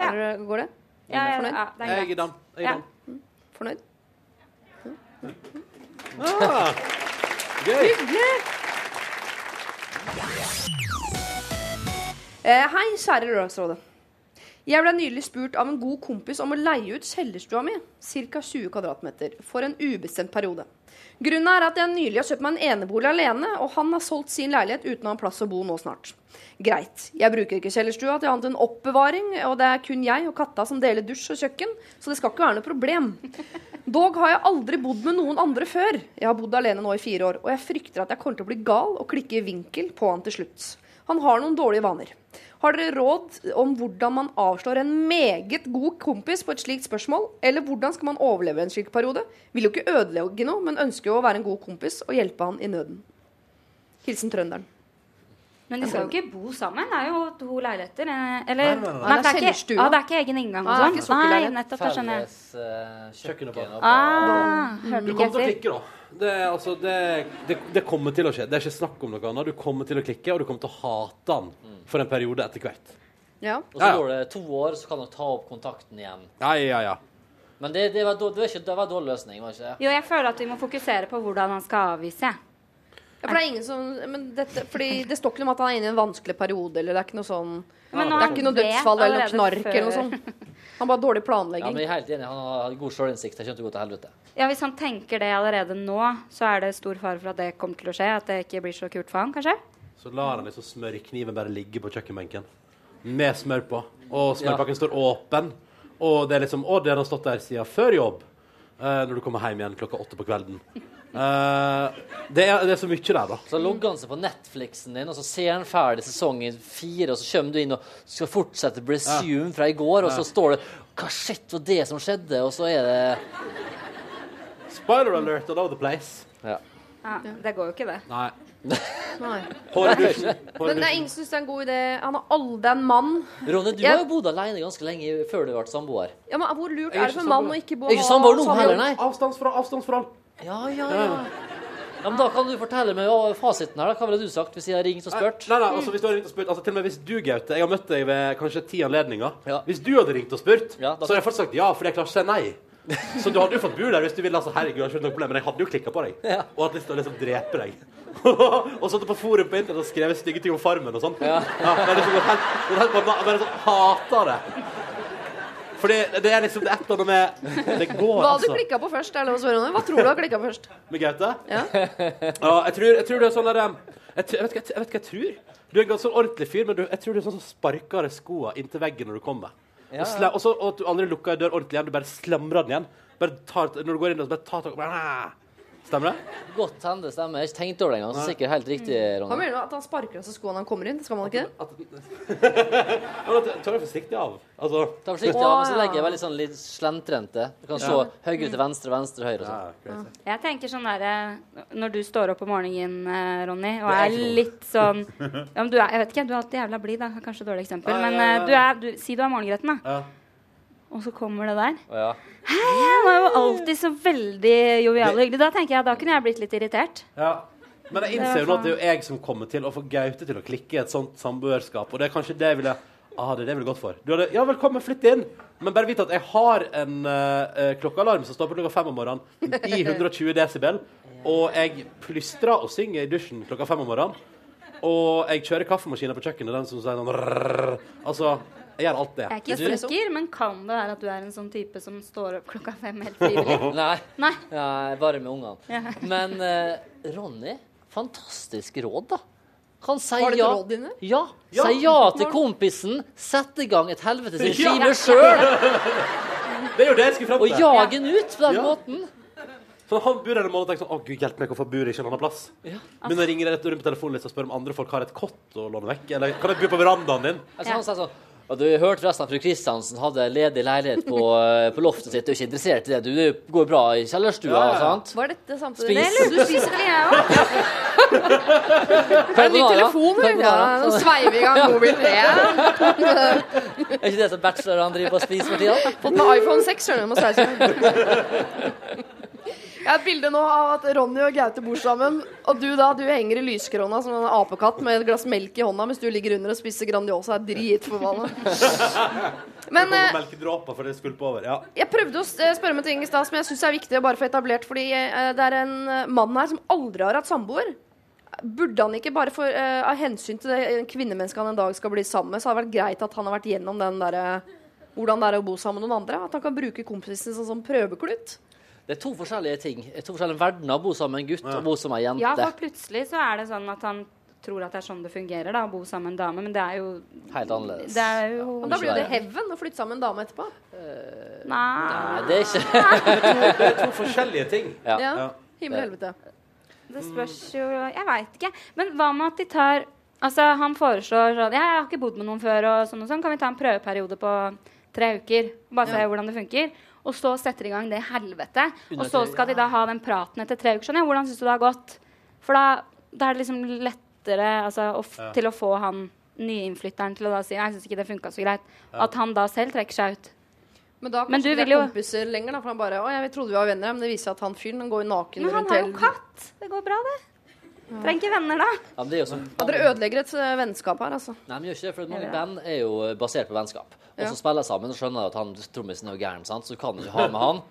Ja. Er går det? Ja, ja, Fornøyd? ja, det er Jeg er greit. dam. Jeg er Ja. dam. Fornøyd? Ah, gøy. Eh, hei, kjære Lørdagsrådet. Jeg ble nylig spurt av en god kompis om å leie ut kjellerstua mi, ca. 20 kvadratmeter, for en ubestemt periode. Grunnen er at jeg nylig har kjøpt meg en enebolig alene, og han har solgt sin leilighet uten å ha en plass å bo nå snart. Greit, jeg bruker ikke kjellerstua til annet enn oppbevaring, og det er kun jeg og katta som deler dusj og kjøkken, så det skal ikke være noe problem. Dog har jeg aldri bodd med noen andre før. Jeg har bodd alene nå i fire år, og jeg frykter at jeg kommer til å bli gal og klikke i vinkel på han til slutt. Han har noen dårlige vaner. Har dere råd om hvordan man avslår en meget god kompis på et slikt spørsmål? Eller hvordan skal man overleve en slik periode? Vil jo ikke ødelegge noe, men ønsker jo å være en god kompis og hjelpe han i nøden. Hilsen trønderen. Men de skal jo ikke bo sammen. Det er jo to leiligheter. eh, Eller Nei, nei, nei. Nei, det er det, ikke, ah, det er ikke egen inngang og er sånn. Nei, nettopp. Det skjønner jeg. Felles uh, Kjøkken og bad. Ah, Du kom kommer til å klikke, da. Det, er altså, det, det, det kommer til å skje. Det er ikke snakk om noe annet. Du kommer til å klikke, og du kommer til å hate han for en periode etter hvert. Ja. Og så går det to år, så kan du ta opp kontakten igjen. Ja, ja, ja. Men det, det, var, det, var ikke, det var en dårlig løsning, var ikke det? Jo, jeg føler at vi må fokusere på hvordan han skal avvise. Ja, for det er ingen som men dette, fordi Det står ikke noe om at han er inne i en vanskelig periode. Eller det er ikke noe sånn Det er ikke noe dødsfall eller noe knark før- eller noe sånt. Han bare dårlig planlegging. Ja, men jeg er helt enig. Han har god sjølinnsikt. Det kommer til å gå til helvete. Ja, Hvis han tenker det allerede nå, så er det stor fare for at det kommer til å skje. At det ikke blir så kult for han, kanskje? Så lar han liksom smørkniven bare ligge på kjøkkenbenken med smør på. Og smørpakken står åpen. Og det er liksom Å, den har stått der siden før jobb. eh, når du kommer hjem igjen klokka åtte på kvelden. Eh, det, er, det er så mye der, da. Så logger han seg på Netflixen din, og så ser han ferdig sesongen fire, og så kommer du inn og skal fortsette Bresume fra i går, og så står det Hva shit var det som skjedde? Og så er det Spider alert all over the place. Ja. Ja, Det går jo ikke, det. Nei. Nei. Men det er ingen som syns det er en god idé. Han har aldri en mann. Ronny, du Jeg- har jo bodd alene ganske lenge før du ble samboer. Ja, men Hvor lurt er er det for en mann å ikke bo Er ikke samboer nå heller, nei? Avstandsforhold. avstandsforhold. Ja, ja, ja. Ja, men Da kan du fortelle meg ja, fasiten her. da. Hva ville du sagt hvis jeg hadde ringt og spurt? Nei, nei, altså hvis du hadde ringt og spurt altså til og med hvis du, Gaute Jeg har møtt deg ved kanskje ti anledninger. Ja. Hvis du hadde ringt og spurt, Ja, da- så hadde jeg først sagt ja, fordi jeg klarer ikke å si nei. Så du hadde jo fått bo der hvis du ville. altså, herregud, jeg har ikke noe problem, Men jeg hadde jo klikka på deg Ja. og hatt lyst til å liksom drepe deg. og satt på forum på internett og skrevet stygge ting om Farmen og sånn. Ja. det er liksom gått helt, gått helt bana- bare sånn, Hater det. Fordi det er liksom det er et eller annet med Det går, Hva hadde du altså. klikka på først? Er lov å spørre om det? Hva tror du har klikka først? Med Gaute? Ja. Ja, jeg tror, jeg tror du er sånn der jeg, jeg, vet ikke, jeg vet hva jeg tror. Du er en ganske ordentlig fyr, men du, jeg tror du er sånn som sparker skoa inntil veggen når du kommer. Ja, Og, sla, og, så, og at du aldri lukker en dør ordentlig igjen. Du bare slamrer den igjen. Bare tar, når du går inn, og så bare tar tak Stemmer det? Godt hende stemmer. Jeg har ikke tenkt over det engang. så Sikkert helt riktig, Hva Ronny. mener du? At han sparker av seg skoene når han kommer inn? Skal man ikke det? At- Ta det forsiktig av. Altså Ta forsiktig av, men så legger jeg veldig sånn litt slentrente. Du kan se Ja. høyre til venstre, venstre, høyre og sånn. ja. Jeg tenker sånn derre Når du står opp om morgenen, eh, Ronny, og er litt sånn ja, men du er, Jeg vet ikke, du er alltid jævla blid, da. Kanskje et dårlig eksempel. Men eh, du er du, Si du er morgengretten, da. Og så kommer det der. Ja. Hei, Han er jo alltid så veldig jovial og hyggelig. Da tenker jeg, da kunne jeg blitt litt irritert. Ja. Men jeg innser jo nå at det er jo jeg som kommer til å få Gaute til å klikke i et sånt samboerskap. Og det er kanskje det jeg ville Ah, det er det jeg ville gått for. Du hadde, ja, velkommen, flytt inn. Men bare vit at jeg har en uh, klokkealarm som står på klokka fem om morgenen i 120 desibel. Og jeg plystrer og synger i dusjen klokka fem om morgenen. Og jeg kjører kaffemaskinen på kjøkkenet, den som sier sånn. Altså, jeg gjør alt det. Jeg er ikke Espresso. sikker, men kan det være at du er en sånn type som står opp klokka fem helt frivillig? Nei. Nei. Ja, bare med ungene. Ja. Men uh, Ronny, fantastisk råd, da. Han sier Var det ja. råd dine? Ja. Ja. Si ja til kompisen, Sett i gang et helvetes Ja. regime sjøl, Det er jo det jeg skulle fram og til. jage han ut på den Ja. måten. Så han bor der en måned og tenker sånn Å, gud, hjelp meg, hvorfor bor jeg ikke en annen plass? Begynner å ringer rett rundt på telefonen og spør om andre folk har et kott å låne vekk. Eller kan jeg bo på verandaen din? Altså, Han sier sånn og du hørte forresten at fru Kristiansen hadde ledig leilighet på, eh, på loftet sitt. Du er ikke interessert i det? Du det går bra i kjellerstua, Ja, ja. sant? Var dette samtidig? Spis. Det du spiser vel jeg òg? En ny telefon, hun. Ja, nå sveiver vi i gang mobilen. igjen. Er ikke det som bachelorene driver på å spise for tida? Fått med iPhone 6, skjønner du. Må sveise. Jeg har et bilde nå av at Ronny og Gaute bor sammen. Og du da, du henger i lyskrona som en apekatt med et glass melk i hånda mens du ligger under og spiser Grandiosa. Er dritforbanna. Men eh, melkedråper for det skvulper over. Ja. jeg prøvde å eh, spørre om en ting i stad som jeg syns er viktig å bare få etablert. Fordi eh, det er en mann her som aldri har hatt samboer. Burde han ikke bare for, uh, av hensyn til det kvinnemennesket han en dag skal bli sammen med, så hadde det vært greit at han har vært gjennom den derre hvordan det er å bo sammen med noen andre. At han kan bruke kompisen sin som prøveklut. Det er to forskjellige ting. Er to forskjellige verdener å bo sammen med en gutt og bo sammen med ei Ja, for plutselig så er det sånn at han tror at det er sånn det fungerer, da, å bo sammen med en dame, men det er jo Helt annerledes. Det er jo Men da blir jo det heaven å flytte sammen med en dame etterpå. Nei. Nei, det er ikke Det er to forskjellige ting. Ja. Ja. Ja. Himmel og helvete. Det spørs jo Jeg veit ikke. Men hva med at de tar Altså, han foreslår sånn jeg har ikke bodd med noen før, og sånn og sånn. Kan vi ta en prøveperiode på tre uker? Bare se Ja. hvordan det funker. Og så setter de i gang det helvete. Og så skal de da ha den praten etter tre uker. Sånn, ja, hvordan syns du det har gått? For da, da er det liksom lettere altså, å Ja. til å få han nyinnflytteren til å da si nei, jeg syns ikke det funka så greit. At han da selv trekker seg ut. Men da Men kanskje du er vil jo- kompiser lenger, da. For han bare Å, jeg trodde vi var venner, men det viser seg at han fyren går går rundt naken Men han har jo katt. Det går bra, det. Trenger ikke venner, da. ja, men det er jo som Ja, dere ødelegger et eh, vennskap her, altså. Nei, men gjør ikke det, for mange Ja. band er jo eh, basert på vennskap. Og Ja. så spiller jeg sammen og skjønner at han trommisen er jo gæren, sant? så du kan ikke ha med han.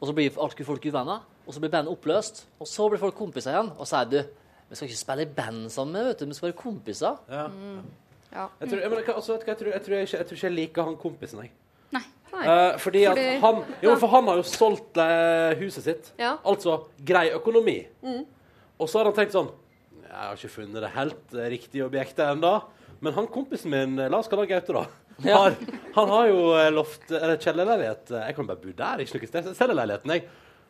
Og så blir alt folk uvenner, og så blir bandet oppløst. Og så blir folk kompiser igjen, og så sier du vi skal ikke spille i band sammen, vet du. vi skal være kompiser. Ja. Ja. Jeg tror, jeg, men, altså, jeg, tror, jeg, tror jeg, ikke, jeg tror ikke jeg liker han kompisen, jeg. Nei. Eh, fordi at Fordi- han Jo, for han har jo solgt uh, huset sitt. Ja. Altså grei økonomi. Mm. Og så har han tenkt sånn Jeg har ikke funnet det helt riktige objektet ennå. Men han kompisen min, la oss kalle han Gaute, da. Har, han har jo eh, loft, eller kjellerleilighet. Jeg kan bare bo der. Ikke noe sted. Jeg selger leiligheten, jeg.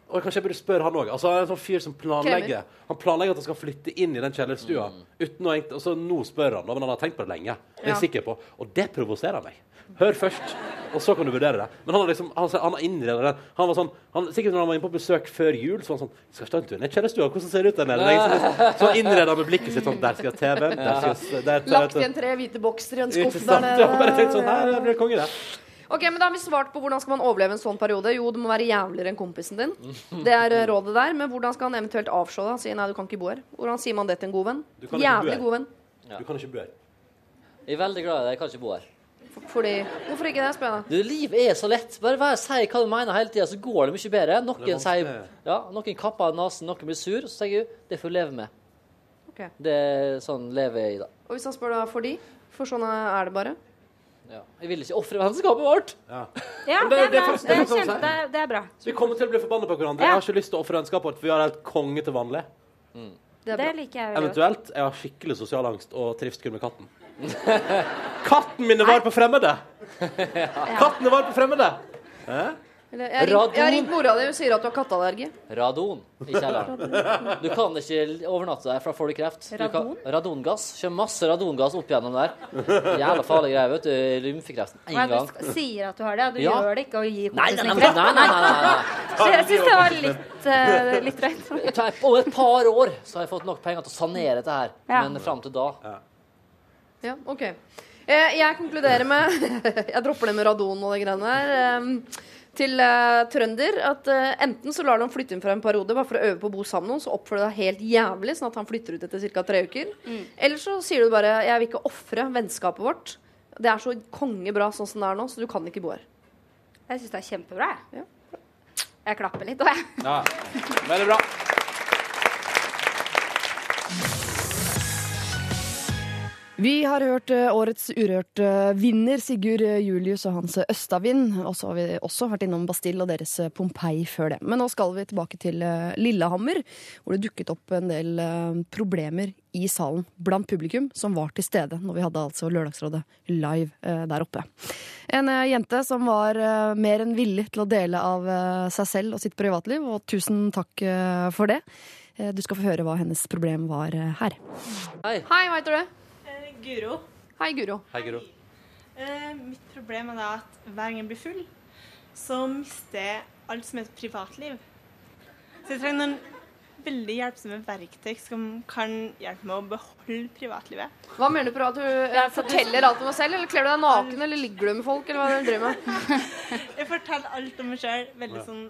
Og kanskje jeg burde spørre han òg. Altså, han er en sånn fyr som planlegger Han planlegger at han skal flytte inn i den kjellerstua. Uten å egentlig, og så nå spør han, men han har tenkt på det lenge. Det er Ja. sikker på. Og det provoserer meg. Hør først, og så kan du vurdere det. Men han har liksom, han, han har innredet den. Han var sånn, han, sikkert når han var inne på besøk før jul, så var han sånn Skal vi ta en tur ned kjellerstua? Hvordan ser det ut der nede? Så, så innreda han med blikket sitt sånn Der skal TV-en. Der skal der, der, Lagt igjen tre hvite boksere i en skuff der nede. Ja, bare tenkt sånn Her blir det konge, det. Ok, men Da har vi svart på hvordan skal man overleve en sånn periode. Jo, du må være jævligere enn kompisen din. Det er eh, rådet der. Men hvordan skal han eventuelt avslå det? Han sier nei, du kan ikke bo her. Hvordan sier man det til en god venn? Ikke Jævlig god venn. Du kan ikke bo her. Jeg er veldig glad i deg. Jeg kan ikke bo her. Fordi Hvorfor ikke det? Spør jeg da. Du, Liv er så lett. Bare vær, si hva du mener hele tida, så går det mye bedre. Noen sier ja, noen kapper nesen, noen blir sur. Så sier jeg det får du leve med. Okay. Det er sånn lever jeg i, da. Og hvis han spør da for de? For sånn er det bare. Ja. Jeg vil ikke ofre vennskapet vårt. Ja, ja det, det- er det er bra. Det er, det er sånn si. det er bra. Vi kommer til å bli forbanna på hverandre. Jeg har ikke lyst til å ofre vennskapet vårt, for vi har helt konge til vanlig. Det, Det liker jeg veldig godt. Eventuelt jeg har skikkelig sosial angst og trives kun med katten. Katten min var på fremmede! Katten var på fremmede! Hæ? Jeg, har ringt, jeg har ringt mora di, hun sier at du har katteallergi. Radon i kjelleren. Du kan ikke overnatte der, for da får du kreft. Du kan, radongass. Kjører masse radongass opp gjennom der. Jævla farlig greie, vet du. Lymfekreften. Én du gang. Du sier at du har det, og du Ja. gjør det ikke og gir kompisen nei, kreft? nei, nei, nei, nei. Så jeg syns det var litt, uh, litt drøyt. Over et par år så har jeg fått nok penger til å sanere dette her. Ja. Men fram til da Ja, OK. Eh, jeg konkluderer med Jeg dropper det med radon og de greiene der. Eh, til eh, trønder at enten så lar du ham flytte inn for en periode bare for å øve på å bo sammen med noen, så oppfører du deg helt jævlig, sånn at han flytter ut etter ca. tre uker. Eller så sier du bare 'jeg vil ikke ofre vennskapet vårt'. Det er så kongebra sånn som det er nå, så du kan ikke bo her. Jeg syns det er kjempebra. jeg. Jeg klapper litt òg, jeg. Ja. Veldig bra. Vi har hørt eh, årets Urørt-vinner Sigurd eh, Julius og hans Østavind. Og så har vi også vært innom Bastille og deres eh, Pompeii før det. Men nå skal vi tilbake til eh, Lillehammer, hvor det dukket opp en del problemer i salen blant publikum som var til stede når vi hadde altså Lørdagsrådet live der oppe. En jente som var mer enn villig til å dele av seg selv og sitt privatliv, og tusen takk for det. Du skal få høre hva hennes problem var her. Hei. Hei, hva heter du? Guro. Hei, Guro. Hei, Guro. Eh, mitt problem er da at hver gang jeg blir full, så mister jeg alt som er et privatliv. Så jeg trenger noen veldig hjelpsomme verktøy som kan hjelpe meg å beholde privatlivet. Hva mener du på at du eh, forteller alt om deg selv, eller kler du deg naken, eller ligger du med folk, eller hva er det du driver med? Jeg forteller alt om meg sjøl. Veldig sånn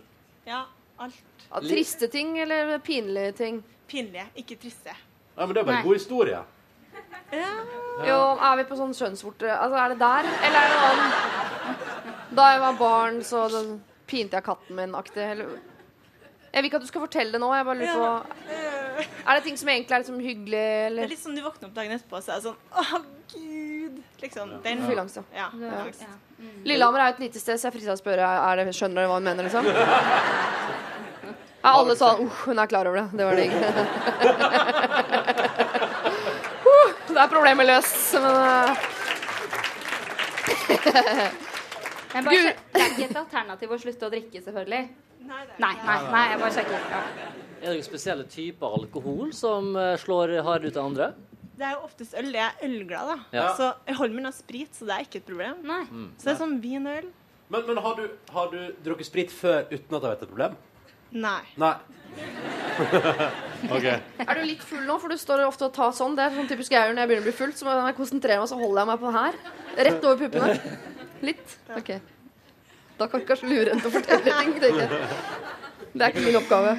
Ja, alt. Ja, triste ting eller pinlige ting? Pinlige, ikke triste. Ja, men det er bare en god historie. Jo, er vi på sånn skjønnsvorte Altså, er det der, eller er det sånn Da jeg var barn, så pinte jeg katten min-aktig, Jeg vil ikke at du skal fortelle det nå, jeg bare lurer på Er det ting som egentlig er liksom hyggelig, Det er litt sånn du våkner opp dagen etterpå, og så er det sånn Å, gud! Liksom. Den Fylleangst, ja. ja. Ja. fylleangst. Lillehammer er jo et lite sted, så jeg er til å spørre er det, Skjønner dere hva hun mener, liksom? Ja, alle sa uh, hun er klar over det. Det var digg. det er problemet løst, men uh, Men bare sjekk, det er ikke et alternativ å slutte å drikke, selvfølgelig. Nei, nei, nei, jeg bare sjekker. Ja. Er det noen spesielle typer alkohol som eh, slår hardere ut enn andre? Det er jo oftest øl. Jeg er ølglad, da. Ja. Så jeg holder meg unna sprit, så det er ikke et problem. Mm. Så det er sånn vin og øl. Men, men har, du, har du drukket sprit før uten at det har vært et problem? Nei. Nei. OK. Er du litt full nå? For du står ofte og tar sånn. Det er sånn typisk jeg gjør når jeg begynner å bli full. Så må jeg konsentrere meg, så holder jeg meg på her. Rett over puppene. Litt? OK. Da kan du kanskje lure henne til å fortelle ting. tenker. Det er ikke min oppgave.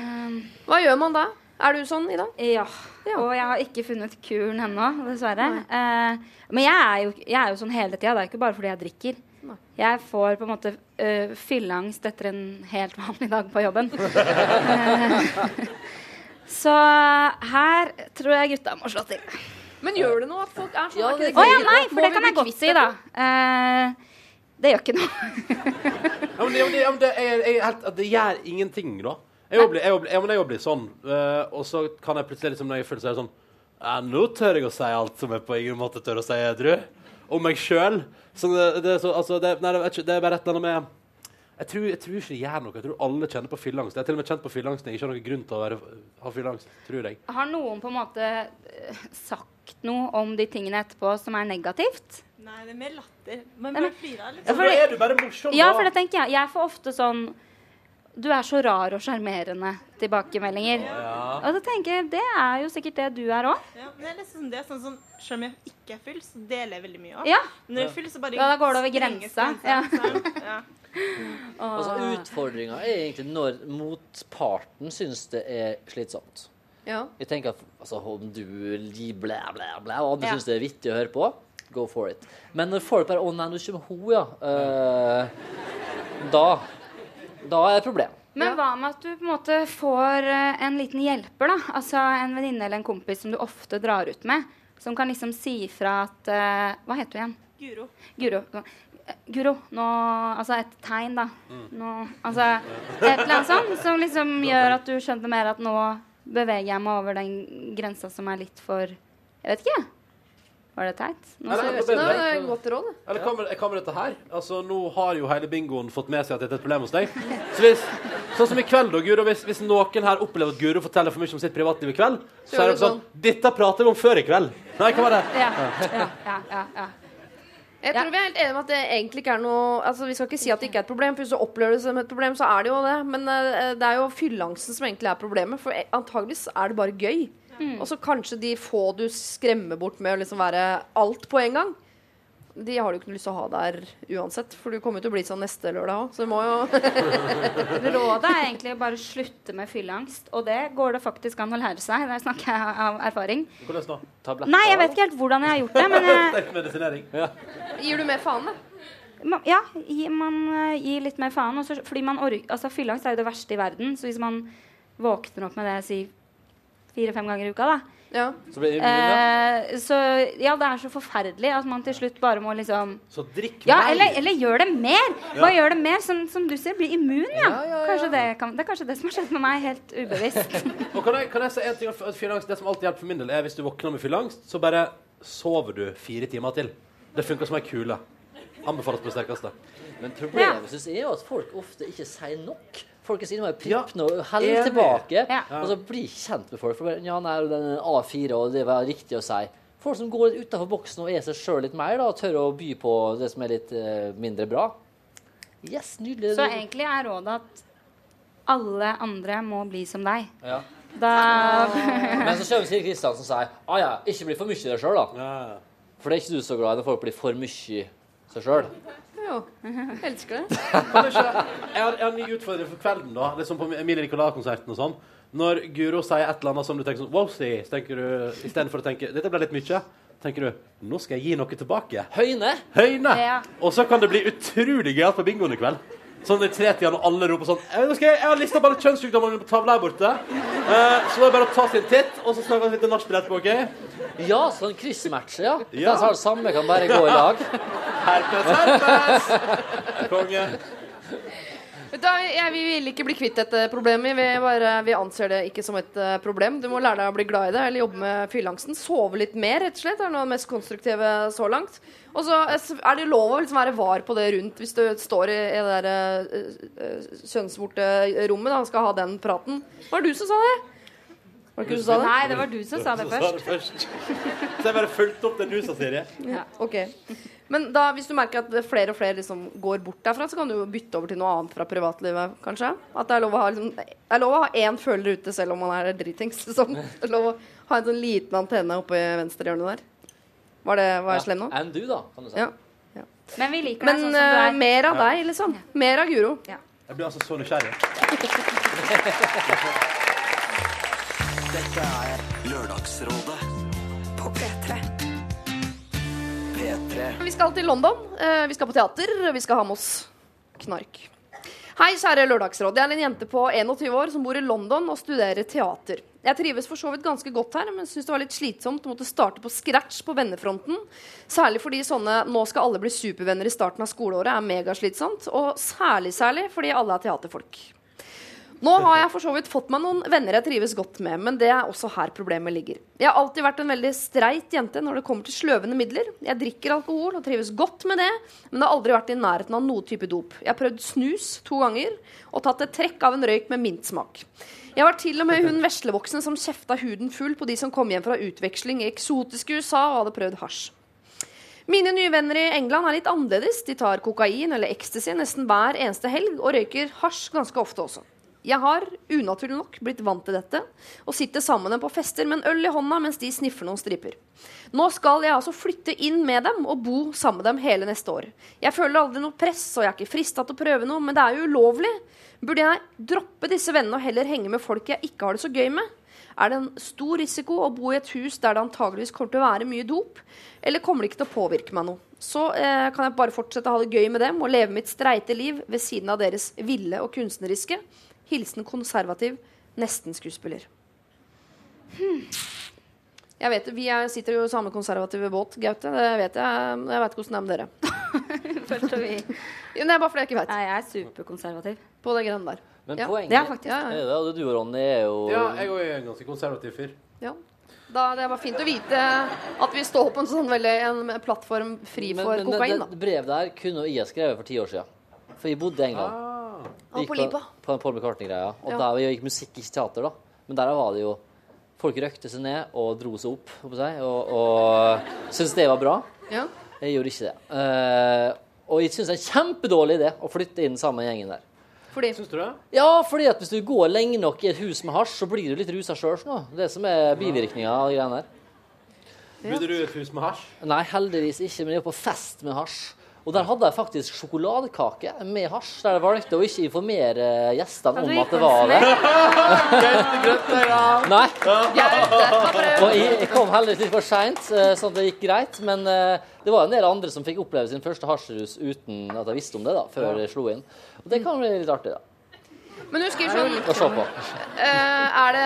Hva gjør man da? Er du sånn i dag? Ja. Og jeg har ikke funnet kuren ennå, dessverre. Eh, men jeg er, jo, jeg er jo sånn hele tida. Det er ikke bare fordi jeg drikker. Jeg får på en måte uh, fylleangst etter en helt vanlig dag på jobben. Eh, så her tror jeg gutta må slå til. Men gjør det noe at folk er sånn? Å det, det, det ja, nei, for det kan jeg godt si, da. Uh, Det gjør ikke noe. Ja, men det, ja, men det, ja, men det, er, er helt, det gjør ingenting, da. Jeg blir, jeg, ja, jeg også blir sånn, Uh, og så kan jeg plutselig liksom, når jeg føler så er sånn Nå tør jeg å si alt som jeg på ingen måte tør å si, edru. Om meg sjøl. Det, det, er altså, det, nei, det, er ikke- det er bare et eller annet med jeg tror, jeg tror ikke det gjør noe. Jeg tror alle kjenner på fylleangst. Jeg er til og med kjent på fylleangst jeg ikke har noen grunn til å være, ha fylleangst. Tror jeg. Har noen på en måte eh, sagt noe om de tingene etterpå som er negativt? Nei, det er mer latter. Man bare men- flirer Ja, liksom. for Da det- er du bare morsom, Ja, da. for det tenker jeg. Jeg får ofte sånn Du er så rar og sjarmerende tilbakemeldinger. Og så tenker jeg det er jo sikkert det du er òg. Ja, men det er det, sånn, sånn, Selv om jeg ikke er full, så deler jeg veldig mye òg. Ja. Men når jeg er full, så bare Ja, da går det over grensa. Ja. ja. Altså, Utfordringa er egentlig når motparten syns det er slitsomt. Ja. Jeg tenker at altså, om du blæ, blæ, blæ, og andre Ja. syns det er vittig å høre på, go for it. Men når folk bare 'Å nei, nå kommer hun, ja', uh, da, da er det et problem. Men hva med at du på en måte får eh, en liten hjelper, da? Altså en venninne eller en kompis som du ofte drar ut med, som kan liksom si fra at uh, Hva heter du igjen? Guro. Guro. Eh, Guro, nå Altså et tegn, da. Nå, altså et eller annet sånt som liksom gjør at du skjønner mer at nå beveger jeg meg over den grensa som er litt for Jeg vet ikke. Var det teit? Nå Nei, så- nei, Nei, det er godt råd. det. Eller hva med, hva med dette her? Altså, Nå har jo hele bingoen fått med seg at dette er et problem hos deg. Så hvis, sånn som i kveld, da, Guro, hvis, hvis noen her opplever at Guro forteller for mye om sitt privatliv i kveld, så, Så er det sånn Dette prater vi om før i kveld. Nei, hva var det? Ja, ja, ja, ja, ja. Jeg Ja. tror vi er helt enige om at det egentlig ikke er noe Altså Vi skal ikke si at det ikke er et problem, for hvis du opplever det som et problem, så er det jo det. Men eh, det er jo fylleangsten som egentlig er problemet, for eh, antageligvis er det bare gøy. Og så kanskje de få du skremmer bort med å liksom være alt på en gang. De har du ikke noe lyst til å ha der uansett, for du kommer jo til å bli sånn neste lørdag òg. Så du må jo Rådet er egentlig å bare slutte med fylleangst. Og det går det faktisk an å lære seg. Der snakker jeg av erfaring. Hvordan da? Tabletter, Nei, jeg vet ikke helt hvordan jeg har gjort det, men jeg, medisinering. Gir du mer faen, da? ja, gi- man eh, gir litt mer faen. Også, fordi man orker, altså, fylleangst er jo det verste i verden. Så hvis man våkner opp med det si fire-fem ganger i uka, da Ja. Så blir det immun, ja. eh, Så ja, det er så forferdelig at man til slutt bare må liksom Så drikk Ja, eller, eller gjør det mer! Bare gjør det mer, som, som du sier, bli immun, ja. Kanskje det, kan, det er kanskje det som har skjedd med meg, helt ubevisst. Og kan jeg, kan jeg si en ting om fylleangst? Det som alltid hjelper for min del, er hvis du våkner med fylleangst, så bare sover du fire timer til. Det funker som ei kule. Anbefales på det sterkeste. Men problemet synes jeg er jo at folk ofte ikke sier nok. Folk er så innmari Ja, prippende og heller enig. tilbake. Ja. Og så bli kjent med folk. For bare, ja, nei, den er A4, og det var riktig å si. Folk som går litt utenfor boksen og er seg sjøl litt mer, da, og tør å by på det som er litt uh, mindre bra. Yes, nydelig. Så egentlig er rådet at alle andre må bli som deg. Ja. Da Men så kommer Siri Kristiansen og sier ah, ja, ikke bli for mye i deg sjøl, da. Ja. For det er ikke du så glad i når folk blir for mye seg sjøl. Jo. Elsker det. Kan du ikke, jeg, har, jeg har en ny utfordring for kvelden, da. Liksom på Emilie Nicolas-konserten og sånn. Når Guro sier et eller annet som du tenker sånn Wow, så tenker du istedenfor å tenke Dette ble litt mye. Tenker du Nå skal jeg gi noe tilbake. Høyne. Høyne! Ja. Og så kan det bli utrolig gøyalt på bingoen i kveld. Sånn i tretida når alle roper sånn Jeg, nå skal jeg, jeg har lista bare kjønnssykdommene på tavla her borte. Eh, så det er bare å ta sin titt, og så snakker vi litt nachspiel etterpå, OK? Ja, sånn kryssmatch, ja. Ja. Den som har det samme, kan bare gå i lag. Konge. Da, jeg, vi vil ikke bli kvitt dette problemet. Vi, bare, vi anser det ikke som et eh, problem. Du må lære deg å bli glad i det, eller jobbe med fylleangsten. Sove litt mer, rett og slett. Det er noe av det mest konstruktive så langt. Og så eh, er det lov å liksom være var på det rundt hvis du står i, det der kjønnsvorte rommet da, og skal ha den praten. Var det du som sa det? Var det ikke du som sa det? Nei, det var du som sa det Så sa først. det først. Så jeg bare fulgte opp det du sa, Siri. Ja, ok. Men da, hvis du merker at flere og flere liksom går bort derfra, så kan du jo bytte over til noe annet fra privatlivet, kanskje? At det er lov å ha, liksom, er lov å ha én føler ute selv om man er dritings. Liksom. Det er lov å ha en sånn liten antenne oppe i venstre hjørne der. Var, det, var jeg slem nå? Enn du, da, kan du si. Ja. Men vi liker deg sånn som du er. Men mer av deg, liksom. Mer av Guro. Jeg blir altså så nysgjerrig. Dette er Lørdagsrådet På P3. P3. Vi skal til London. Eh, vi skal på teater. og Vi skal ha med oss knark. Hei, kjære Lørdagsråd. Jeg er en jente på 21 år som bor i London og studerer teater. Jeg trives for så vidt ganske godt her, men syns det var litt slitsomt å måtte starte på scratch på vennefronten. Særlig fordi sånne 'nå skal alle bli supervenner i starten av skoleåret' er megaslitsomt. Og særlig særlig fordi alle er teaterfolk. Nå har jeg for så vidt fått meg noen venner jeg trives godt med, men det er også her problemet ligger. Jeg har alltid vært en veldig streit jente når det kommer til sløvende midler. Jeg drikker alkohol og trives godt med det, men det har aldri vært i nærheten av noe type dop. Jeg har prøvd snus to ganger og tatt et trekk av en røyk med mintsmak. Jeg var til og med hun veslevoksne som kjefta huden full på de som kom hjem fra utveksling i eksotiske USA og hadde prøvd hasj. Mine nye venner i England er litt annerledes. De tar kokain eller ecstasy nesten hver eneste helg og røyker hasj ganske ofte også. Jeg har unaturlig nok blitt vant til dette og sitter sammen med dem på fester med en øl i hånda mens de sniffer noen striper. Nå skal jeg altså flytte inn med dem og bo sammen med dem hele neste år. Jeg føler aldri noe press, og jeg er ikke frista til å prøve noe, men det er jo ulovlig. Burde jeg droppe disse vennene og heller henge med folk jeg ikke har det så gøy med? Er det en stor risiko å bo i et hus der det antageligvis kommer til å være mye dop? Eller kommer det ikke til å påvirke meg noe? Så eh, kan jeg bare fortsette å ha det gøy med dem og leve mitt streite liv ved siden av deres ville og kunstneriske. Hilsen konservativ nesten-skuespiller. Hmm. Jeg vet Vi er, sitter jo i samme konservative båt, Gaute. Det vet jeg. Jeg vet hvordan det er med dere. Følte vi Jo, Det er bare fordi jeg ikke veit. Nei, jeg er superkonservativ. På det greiene der. Men Ja. poenget Det er faktisk Ja, ja. er det, og du og Ronny er jo Ja, jeg er en ganske konservativ fyr. Ja. Da, det er bare fint å vite at vi står på en sånn veldig en plattform fri Men- for men kokain. det, det brevet der kunne jeg skrevet for ti år siden. For jeg bodde i England. Ah. Og på Lipa. På en Paul McCartney-greia. Og Ja. der gikk musikk, ikke teater, da. Men der var det jo Folk røkte seg ned og dro seg opp, jeg, og, og syntes det var bra. Ja. Jeg gjorde ikke det. Uh, og jeg syns det er en kjempedårlig idé å flytte inn sammen med gjengen der. Fordi Syns du det? Ja, fordi at hvis du går lenge nok i et hus med hasj, så blir du litt rusa sjøl. Det som er bivirkninga av greiene der. Bodde du i et hus med hasj? Nei, heldigvis ikke, men jeg er på fest med hasj. Og der hadde jeg faktisk sjokoladekake med hasj, der jeg valgte å ikke informere gjestene om at det var det. Nei. Og jeg, kom heldigvis litt for seint, sånn at det gikk greit. Men eh, det var en del andre som fikk oppleve sin første hasjrus uten at jeg visste om det, da, før jeg slo inn. Og det kan bli litt artig, da. Men husker jeg sånn eh, er, det,